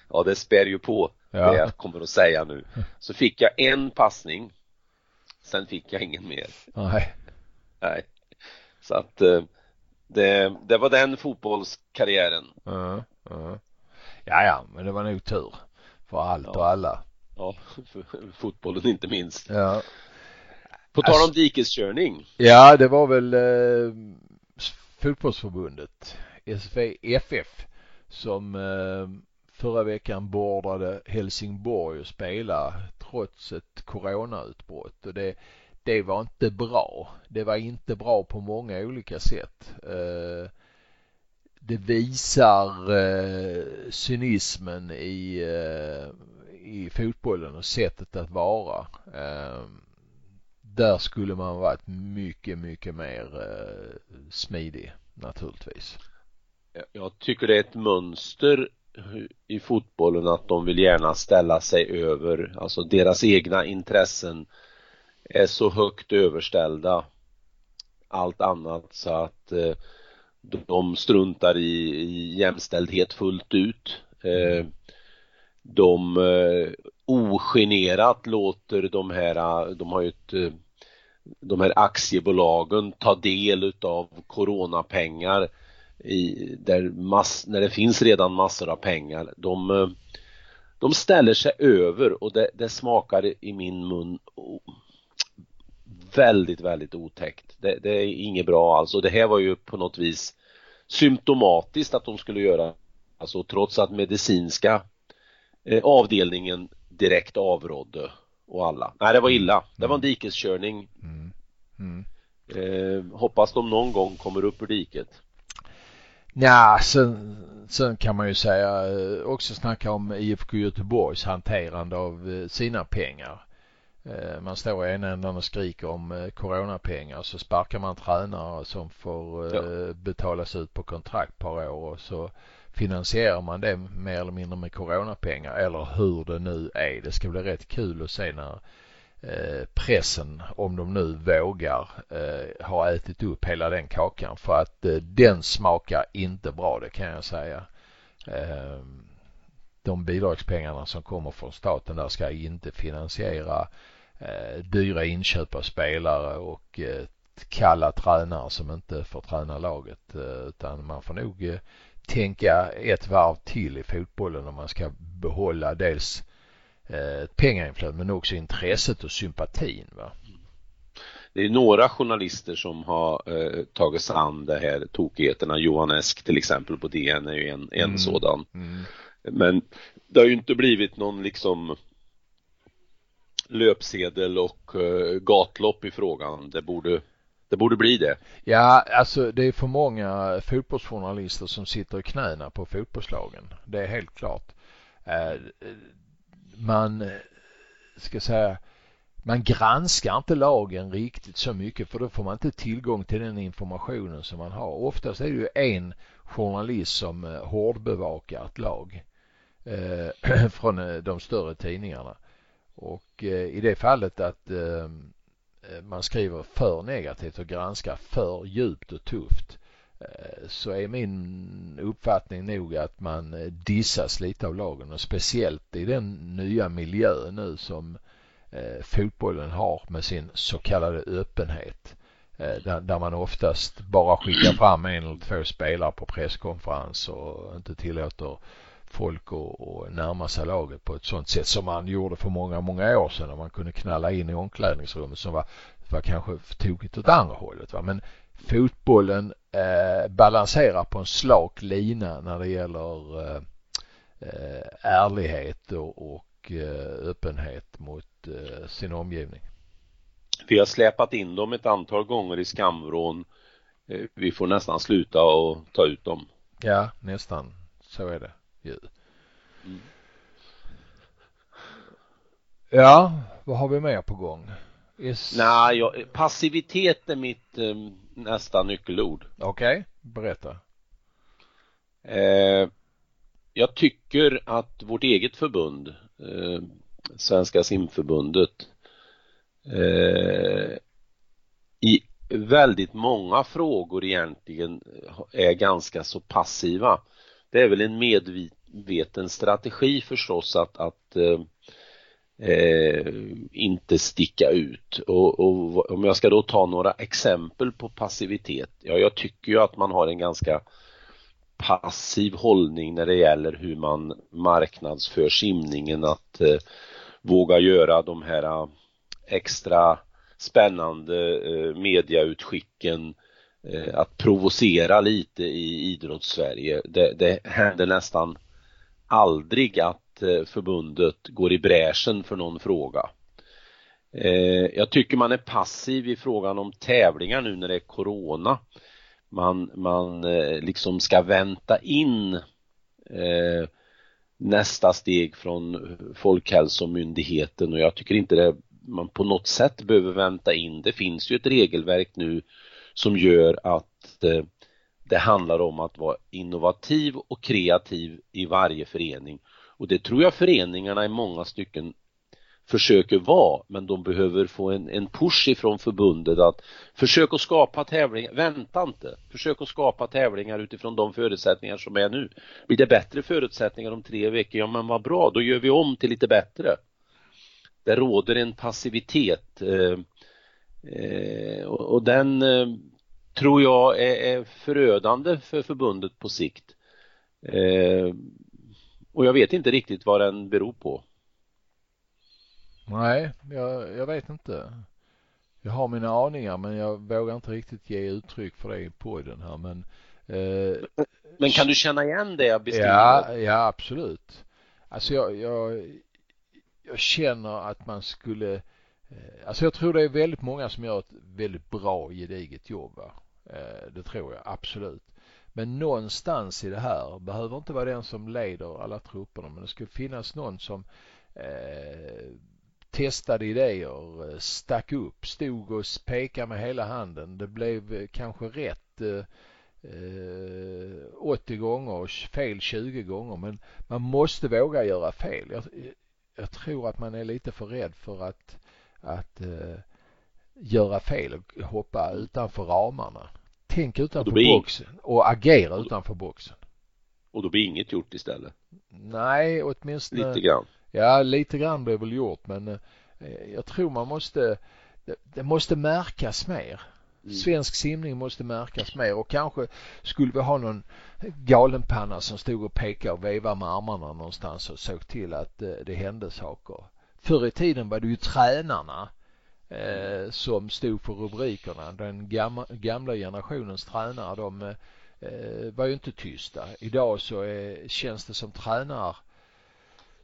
ja det spär ju på Ja. det jag kommer att säga nu. Så fick jag en passning. Sen fick jag ingen mer. Nej. Nej. Så att eh, det, det var den fotbollskarriären. Ja, ja. ja, ja, men det var nog tur. För allt Ja. och alla. Ja, för fotbollen inte minst. Ja. På tal om Alltså- dikeskörning. Ja, det var väl eh, fotbollsförbundet, SVFF, som eh, förra veckan beordrade Helsingborg att spela trots ett coronautbrott och det, det var inte bra. Det var inte bra på många olika sätt. Eh, det visar eh, cynismen i, eh, i fotbollen och sättet att vara. Där skulle man varit mycket, mycket mer smidig naturligtvis. Jag tycker det är ett mönster i fotbollen att de vill gärna ställa sig över, alltså deras egna intressen är så högt överställda allt annat så att eh, de struntar i, i jämställdhet fullt ut. Eh, de eh, ogenerat låter de här, de har ju ett eh, de här aktiebolagen ta del utav coronapengar i, där mass, när det finns redan massor av pengar. De, eh, de ställer sig över och det, det smakar i min mun väldigt, väldigt otäckt. Det, det är inget bra alls och det här var ju på något vis symptomatiskt att de skulle göra alltså trots att medicinska eh, avdelningen direkt avrådde och alla. Nej, det var illa. Det var en dikeskörning. Mm. Mm. Eh, hoppas de någon gång kommer upp ur diket. Ja, sen, sen kan man ju säga eh, också snacka om IFK Göteborgs hanterande av eh, sina pengar. Eh, man står i ena änden och skriker om coronapengar så sparkar man tränare som får ja. betalas ut på kontrakt par år och så finansierar man det mer eller mindre med coronapengar eller hur det nu är. Det ska bli rätt kul att se när Eh, pressen, om de nu vågar, eh, har ätit upp hela den kakan för att eh, den smakar inte bra det kan jag säga. De bidragspengarna som kommer från staten där ska inte finansiera eh, dyra inköp av spelare och eh, kalla tränare som inte får träna laget utan man får nog tänka ett varv till i fotbollen om man ska behålla dels eh, pengainflödet men också intresset och sympatin. Va? Det är några journalister som har eh, tagit sig an det här tokigheterna. Johan Esk till exempel på DN är ju en, en mm. sådan. Mm. Men det har ju inte blivit någon liksom löpsedel och uh, gatlopp i frågan. Det borde, det borde bli det. Ja, alltså det är för många fotbollsjournalister som sitter i knäna på fotbollslagen. Det är helt klart. Man eh, ska säga man granskar inte lagen riktigt så mycket för då får man inte tillgång till den informationen som man har. Oftast är det ju en journalist som eh, hårdbevakar ett lag eh, från eh, de större tidningarna. Och eh, i det fallet att eh, man skriver för negativt och granskar för djupt och tufft Eh, så är min uppfattning nog att man eh, dissas lite av lagen och speciellt i den nya miljö nu som eh, fotbollen har med sin så kallade öppenhet. Där, man oftast bara skickar fram en eller två spelare på presskonferens och inte tillåter folk att närma sig laget på ett sånt sätt som man gjorde för många, många år sedan när man kunde knalla in i omklädningsrummet som var, var kanske tokigt åt andra hållet. Va? Men fotbollen eh, balanserar på en slak lina när det gäller eh, eh ärlighet och, och eh, öppenhet mot eh, sin omgivning. Vi har släpat in dem ett antal gånger i skamvrån. Vi får nästan sluta och ta ut dem. Ja, nästan. Så är det ju. Mm. Ja, vad har vi mer på gång? Is... Nej, jag, passivitet är mitt eh, nästa nyckelord. Okej, okay. berätta. Eh, jag tycker att vårt eget förbund, eh, Svenska simförbundet, eh, i väldigt många frågor egentligen är ganska så passiva det är väl en medveten strategi förstås att, att eh, inte sticka ut. Och, och, om jag ska då ta några exempel på passivitet, ja jag tycker ju att man har en ganska passiv hållning när det gäller hur man marknadsför simningen. Att eh, våga göra de här eh, extra spännande eh, mediautskicken Eh, att provocera lite i idrottssverige. Det, det händer nästan aldrig att Eh, förbundet går i bräschen för någon fråga. Eh, jag tycker man är passiv i frågan om tävlingar nu när det är Corona. Man, man eh, liksom ska vänta in nästa steg från Folkhälsomyndigheten och jag tycker inte det man på något sätt behöver vänta in. Det finns ju ett regelverk nu som gör att det handlar om att vara innovativ och kreativ i varje förening och det tror jag föreningarna i många stycken försöker vara men de behöver få en, en push ifrån förbundet att försök att skapa tävlingar, vänta inte, försök att skapa tävlingar utifrån de förutsättningar som är nu. Blir det bättre förutsättningar om tre veckor, ja men vad bra, då gör vi om till lite bättre. Det råder en passivitet eh, Eh, och, och, den eh, tror jag är, är, förödande för förbundet på sikt. Eh, och jag vet inte riktigt vad den beror på. Nej, jag, jag vet inte. Jag har mina aningar men jag vågar inte riktigt ge uttryck för det i podden här men eh, Men kan du känna igen det jag beskriver? Ja, ja absolut. Alltså jag, jag, jag känner att man skulle Eh, alltså jag tror det är väldigt många som gör ett väldigt bra gediget jobb. Va? Eh, det tror jag absolut. Men någonstans i det här behöver inte vara den som leder alla trupperna men det skulle finnas någon som eh, testade idéer, stack upp, stod och pekade med hela handen. Det blev eh, kanske rätt eh, eh 80 gånger och fel 20 gånger men man måste våga göra fel. Jag, jag tror att man är lite för rädd för att, att eh, göra fel och hoppa utanför ramarna. Tänk utanför blir... boxen och agera utanför boxen. Och då blir inget gjort istället? Nej, åtminstone. Lite grann? Ja, lite grann blir väl gjort men uh, jag tror man måste, det, det måste märkas mer. Mm. Svensk simning måste märkas mer och kanske skulle vi ha någon galenpanna som stod och pekade och vevade med armarna någonstans och såg till att eh, det hände saker. Förr i tiden var det ju tränarna eh, som stod för rubrikerna. Den gamla, gamla generationens tränare de eh, var ju inte tysta. Idag så är, känns det som tränar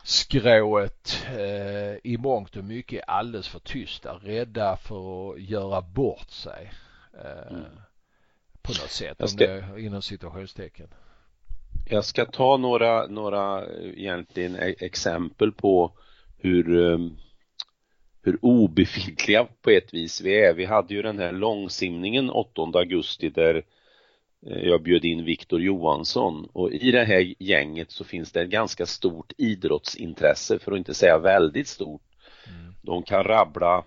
skrået eh, i mångt och mycket alldeles för tysta, rädda för att göra bort sig. Eh, mm. På något sätt, jag ska, om det inom situationstecken. Jag ska ta några, några egentligen e- exempel på hur, um, hur obefintliga på ett vis vi är. Vi hade ju den här långsimningen 8 augusti där eh, jag bjöd in Viktor Johansson och i det här gänget så finns det ett ganska stort idrottsintresse för att inte säga väldigt stort. Mm. De kan rabbla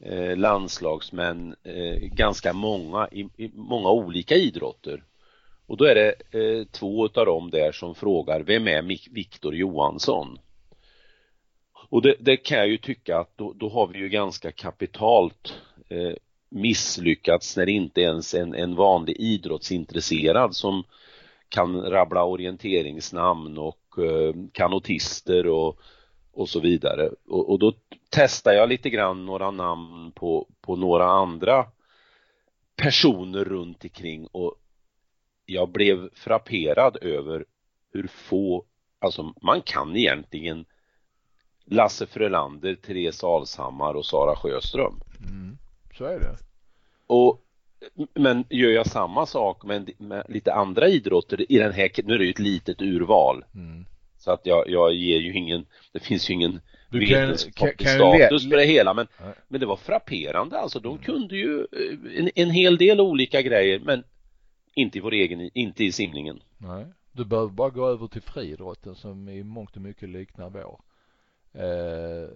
eh, landslagsmän, eh, ganska många i, i, många olika idrotter. Och då är det eh, två utav dem där som frågar, vem är Viktor Johansson? Och det, det, kan jag ju tycka att då, då har vi ju ganska kapitalt eh, misslyckats när inte ens en, en vanlig idrottsintresserad som kan rabbla orienteringsnamn och eh, kanotister och och så vidare. Och, och, då testar jag lite grann några namn på, på några andra personer runt omkring och jag blev frapperad över hur få, alltså man kan egentligen Lasse Frölander, Therese Alshammar och Sara Sjöström. Mm, så är det. Och men gör jag samma sak med, med, lite andra idrotter i den här, nu är det ju ett litet urval. Mm. Så att jag, jag ger ju ingen, det finns ju ingen du vetenskaplig kan, kan status på det hela men, men det var frapperande alltså. De mm. kunde ju eh, en, en hel del olika grejer men inte i vår egen, inte i simningen. Nej, du behöver bara gå över till friidrotten som i mångt och mycket liknar vår. Eh,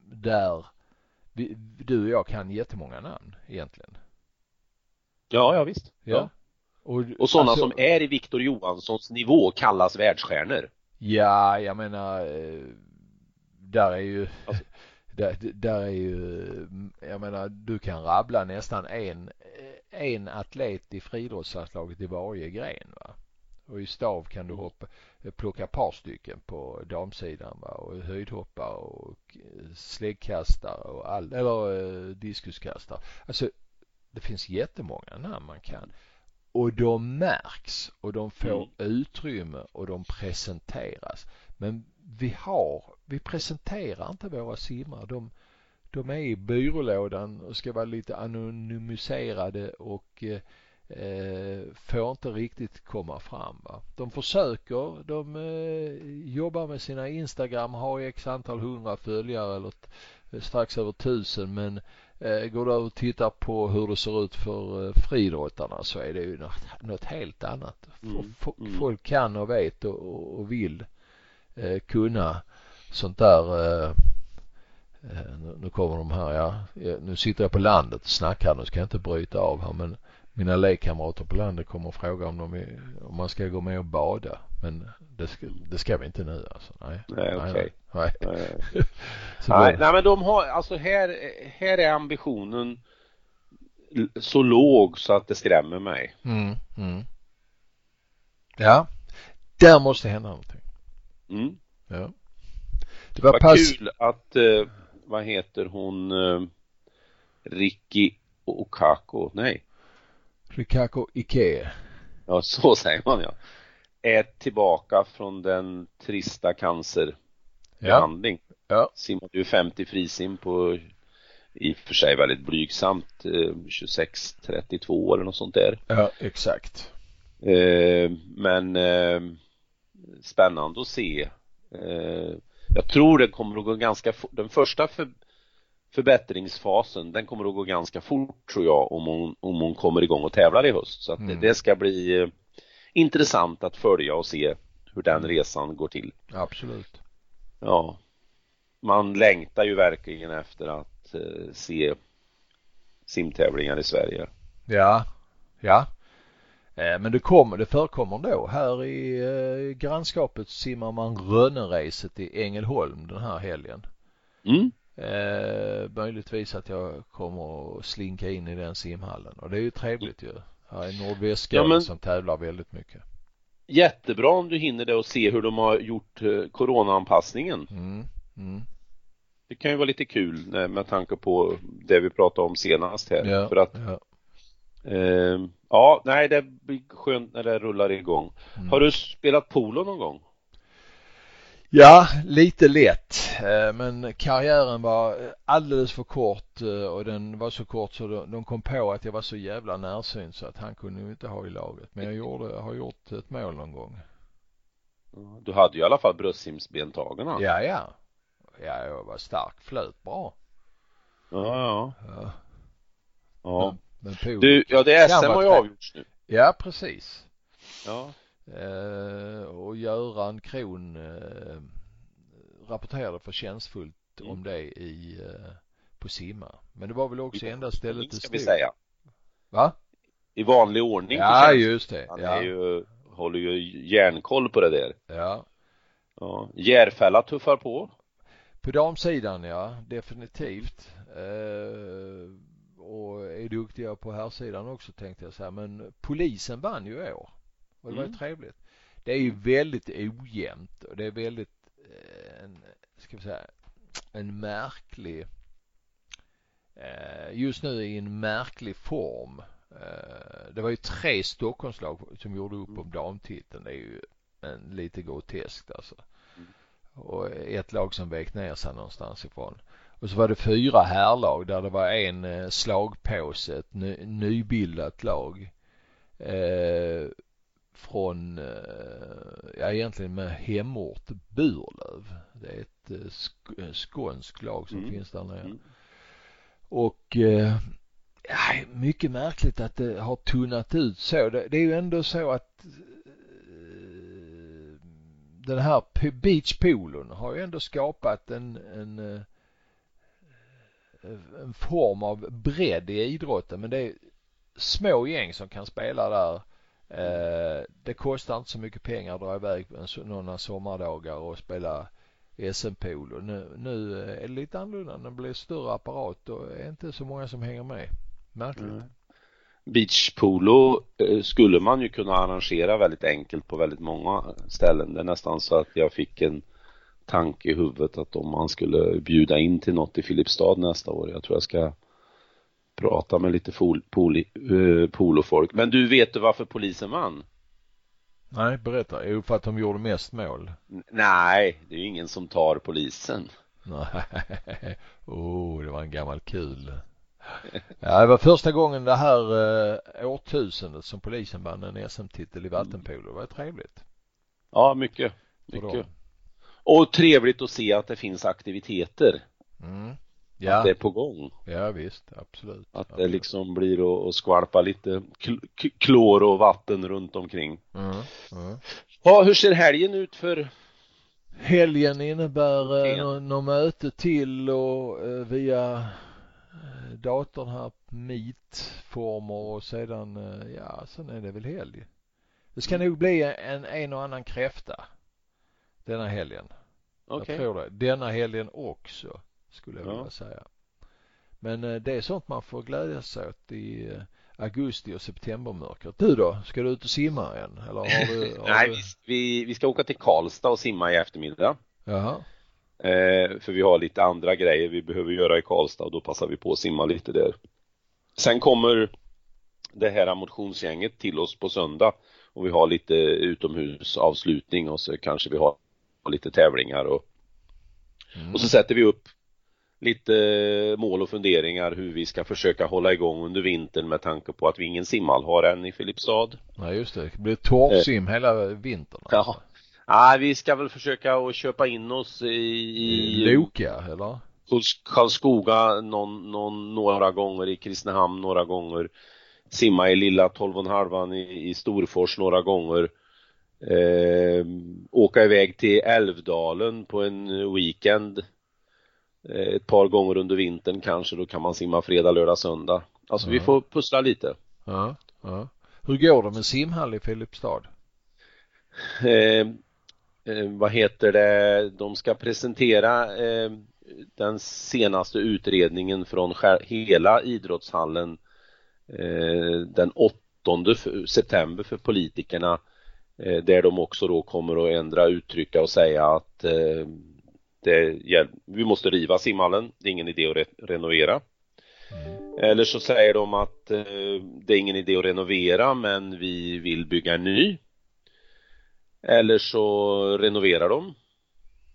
där vi, du och jag kan jättemånga namn egentligen. Ja, ja visst. Ja. ja. Och, och sådana alltså, som är i Viktor Johanssons nivå kallas världsstjärnor. Ja, jag menar, eh, där är ju, alltså. där, där är ju, jag menar, du kan rabbla nästan en, en atlet i friidrottslandslaget i varje gren va. Och i stav kan du hoppa, plocka ett par stycken på damsidan va och höjdhoppa och släggkastare och all, eller eh, diskuskastare. Alltså det finns jättemånga namn man kan och de märks och de får mm. utrymme och de presenteras. Men vi har, vi presenterar inte våra simmare. De, de är i byrålådan och ska vara lite anonymiserade och eh, får inte riktigt komma fram. Va? De försöker, de eh, jobbar med sina Instagram, har x antal hundra följare eller strax över tusen men Eh, går du och tittar på hur det ser ut för eh, friidrottarna så är det ju något, något helt annat. Mm. Mm. Folk kan och vet och, och vill eh, kunna sånt där eh, eh nu kommer de här, ja, nu sitter jag på landet och snackar, nu ska jag inte bryta av här men mina lekkamrater på landet kommer och fråga om, de är, om man ska gå med och bada. Men det ska, det ska vi inte nu alltså. Nej, nej okej. Okay. Nej. Nej. nej, nej, men de har, alltså här, här är ambitionen så låg så att det skrämmer mig. Mm, mm. Ja, där måste hända någonting. Mm. Ja. Det var Vad pass... kul att, eh, vad heter hon, eh, Ricky Okako, nej. Rikako Ike. Ja, så säger man ja. Är tillbaka från den trista cancerbehandling. Ja. ja. Simmade ju 50 frisim på i och för sig väldigt blygsamt eh, 26, 32 eller något sånt där. Ja, exakt. Eh, men eh, spännande att se. Eh, Jag tror det kommer att gå ganska fort. Den första för, förbättringsfasen, den kommer att gå ganska fort tror jag om hon, om hon kommer igång och tävlar i höst. Så att Mm. det, det ska bli eh, intressant att följa och se hur den resan går till. Absolut. Ja. Man längtar ju verkligen efter att eh, se simtävlingar i Sverige. Ja, ja. Eh, Men det kommer, det förekommer då. Här i eh, grannskapet simmar man Rönneracet i Ängelholm den här helgen. Mm. Eh, möjligtvis att jag kommer att slinka in i den simhallen och det är ju trevligt ju. Här är Nordvästskåne Ja, som tävlar väldigt mycket. Jättebra om du hinner det och se hur de har gjort eh, coronaanpassningen. Mm, mm. Det kan ju vara lite kul eh, med tanke på det vi pratade om senast här. Ja, För att, ja. eh, ja, nej det blir skönt när det rullar igång. Mm. Har du spelat polo någon gång? Ja, lite lätt. Eh, Men karriären var alldeles för kort eh, och den var så kort så de kom på att jag var så jävla närsynt så att han kunde ju inte ha i laget. Men jag gjorde, har gjort ett mål någon gång. Du hade ju i alla fall bröstsimsbentagarna. Ja, ja. Ja, jag var stark, flöt bra. ja. ja. Ja, ja. men polo. Du, ja det Kan SM har ju avgjorts nu. Ja, precis. Ja. Eh, och Göran Kron eh, rapporterade förtjänstfullt Mm. om det i eh, på Simma. Men det var väl också enda stället det ska vi stod. säga. Va? I vanlig ordning. Ja, just det. Han Ja. är ju, håller ju järnkoll på det där. ja. Ja. Järfälla tuffar på. På damsidan, ja, definitivt. Eh, och är duktiga på här sidan också tänkte jag säga. Men polisen vann ju i år. Och det var ju Mm. trevligt. Det är ju väldigt ojämnt och det är väldigt, eh, en, ska vi säga, en märklig, eh, just nu i en märklig form. Eh, det var ju tre Stockholmslag som gjorde upp om damtiteln. Det är ju en, lite groteskt alltså. Och ett lag som vek ner sig någonstans ifrån. Och så var det fyra härlag där det var en slagpåse, ett ny, nybildat lag. Eh, från, eh, ja egentligen med hemort Burlöv. Det är ett eh, sk- skånskt lag som Mm. finns där nere. Mm. Och eh, ja, mycket märkligt att det har tunnat ut så. Det, det är ju ändå så att den här beachpoolen har ju ändå skapat en, en, en form av bredd i idrotten men det är små gäng som kan spela där. Eh, det kostar inte så mycket pengar att dra iväg en, några sommardagar och spela SM-pool och nu, nu är det lite annorlunda. Det blir större apparat och är inte så många som hänger med. Märkligt. Mm. Beachpolo eh, skulle man ju kunna arrangera väldigt enkelt på väldigt många ställen. Det är nästan så att jag fick en tanke i huvudet att om man skulle bjuda in till något i Filipstad nästa år, jag tror jag ska prata med lite fol, poli, eh, polofolk. Men du vet du varför polisen vann? Nej, berätta. Jo, för att de gjorde mest mål. N- Nej, det är ju ingen som tar polisen. Nej. Oh, det var en gammal kul. Ja, det var första gången det här eh, årtusendet som polisen vann en SM-titel i vattenpolo. Det var trevligt. Ja, mycket, mycket. Och trevligt att se att det finns aktiviteter, Mm. Att Ja, det är på gång. ja visst, absolut. Att det absolut. liksom blir att att skvalpa lite klor och vatten runt omkring. Mm. Mm. Ja, hur ser helgen ut för? Helgen innebär eh, nå- något möte till och eh, via eh, datorn här, Meet-former och sedan, eh, ja, sen är det väl helg. Det ska nog bli en, en och annan kräfta denna helgen. Okej. Jag tror det. Denna helgen också, skulle jag Ja. vilja säga. Men eh, det är sånt man får glädja sig åt i eh, augusti och septembermörkret. Du då? Ska du ut och simma än? Eller har du? Har Nej, du... vi, vi, vi ska åka till Karlstad och simma i eftermiddag. Jaha. Eh, för vi har lite andra grejer vi behöver göra i Karlstad och då passar vi på att simma lite där. Sen kommer det här motionsgänget till oss på söndag och vi har lite utomhusavslutning och så kanske vi har lite tävlingar och, Mm. och så sätter vi upp lite mål och funderingar hur vi ska försöka hålla igång under vintern med tanke på att vi ingen simhall har än i Filipstad. Nej just det. Det blir torrsim hela vintern. alltså. Ja. Nej, vi ska väl försöka att köpa in oss i, i Loka eller? Karlskoga någon, någon, några gånger, i Kristinehamn några gånger, simma i lilla 12,5 i, i Storfors några gånger. Eh, åka iväg till Älvdalen på en weekend eh, ett par gånger under vintern kanske, då kan man simma fredag, lördag, söndag. Alltså vi Ja. får pussla lite. Ja, ja. Hur går det med simhall i Filipstad? Eh, eh, vad heter det, de ska presentera eh, den senaste utredningen från hela idrottshallen eh, den 8 f- september för politikerna eh, där de också då kommer att ändra uttrycka och säga att eh, det, hjäl- vi måste riva simhallen, det är ingen idé att re- renovera. Eller så säger de att eh, det är ingen idé att renovera men vi vill bygga en ny. Eller så renoverar de.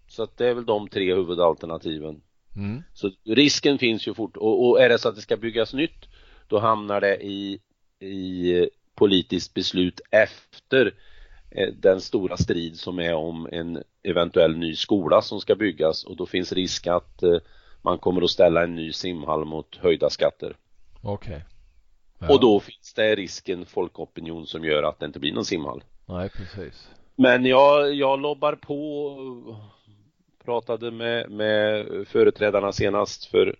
Så att det är väl de tre huvudalternativen. Mm. Så risken finns ju fort och, och är det så att det ska byggas nytt då hamnar det i, i politiskt beslut efter eh, den stora strid som är om en eventuell ny skola som ska byggas och då finns risk att eh, man kommer att ställa en ny simhall mot höjda skatter. Okej. Ja. Och då finns det risken folkopinion som gör att det inte blir någon simhall. Nej, precis. Men jag, jag lobbar på pratade med, med företrädarna senast för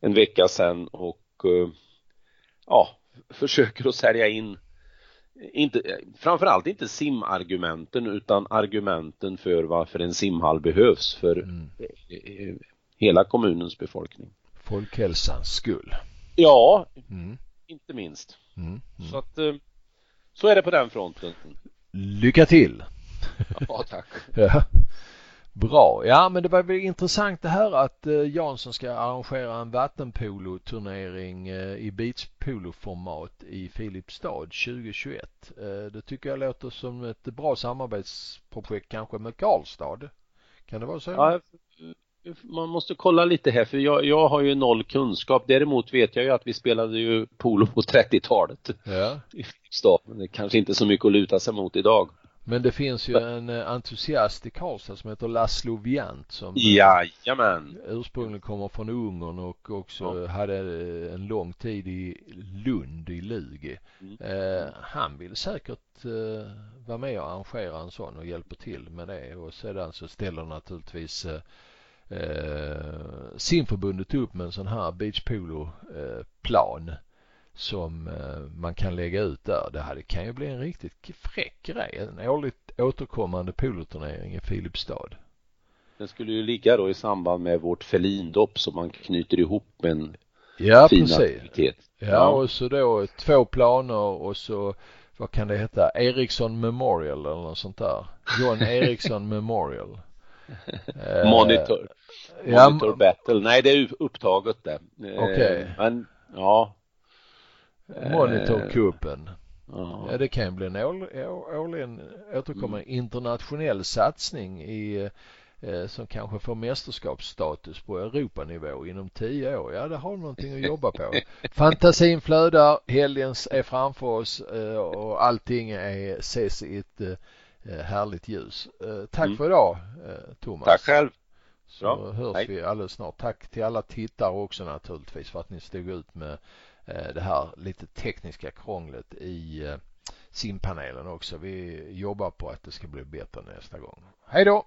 en vecka sedan och eh, ja, försöker att sälja in inte, framförallt inte simargumenten utan argumenten för varför en simhall behövs för Mm. eh, hela kommunens befolkning. Folkhälsans skull. Ja, Mm. inte minst. Mm. Mm. Så att eh, så är det på den fronten. Lycka till! Ja, tack. Ja. Bra. Ja, men det var väl intressant det här att eh, Jansson ska arrangera en vattenpoloturnering eh, i beachpoloformat i Filipstad 2021. Eh, det tycker jag låter som ett bra samarbetsprojekt kanske med Karlstad. Kan det vara så? Ja, man måste kolla lite här för jag, jag har ju noll kunskap. Däremot vet jag ju att vi spelade ju polo på 30-talet ja. i Filipstad. Men det är kanske inte så mycket att luta sig mot idag. Men det finns ju en eh, entusiast i Karlstad som heter Laszlo Viant som eh, Jajamän! ursprungligen kommer från Ungern och också Ja. hade eh, en lång tid i Lund i Lugi. Mm. Eh, han vill säkert eh, vara med och arrangera en sån och hjälper till med det och sedan så ställer naturligtvis eh, eh, simförbundet upp med en sån här beachpolo eh, plan som eh, man kan lägga ut där. Det här kan ju bli en riktigt fräck grej. En årligt återkommande poloturnering i Filipstad. Den skulle ju ligga då i samband med vårt felindopp som man knyter ihop med en Ja, fin precis. aktivitet. Ja, och så då två planer och så vad kan det heta? Ericsson Memorial eller något sånt där. John Ericsson Memorial. Eh, Monitor. ja, Monitor battle. Nej, det är upptaget det. Eh, Okej. Men, ja. Monitorcupen. Ja. Ja, det kan ju bli en år- årligen återkommande internationell satsning i eh, som kanske får mästerskapsstatus på Europanivå inom tio år. Ja, det har någonting att jobba på. Fantasin flödar, helgens är framför oss eh, och allting är, ses i ett eh, härligt ljus. Eh, tack Mm. för idag eh, Thomas. Tack själv. Så Bra. hörs Hej. vi alldeles snart. Tack till alla tittare också naturligtvis för att ni stod ut med eh, Eh, det här lite tekniska krånglet i eh, simpanelen också. Vi jobbar på att det ska bli bättre nästa gång. Hej då!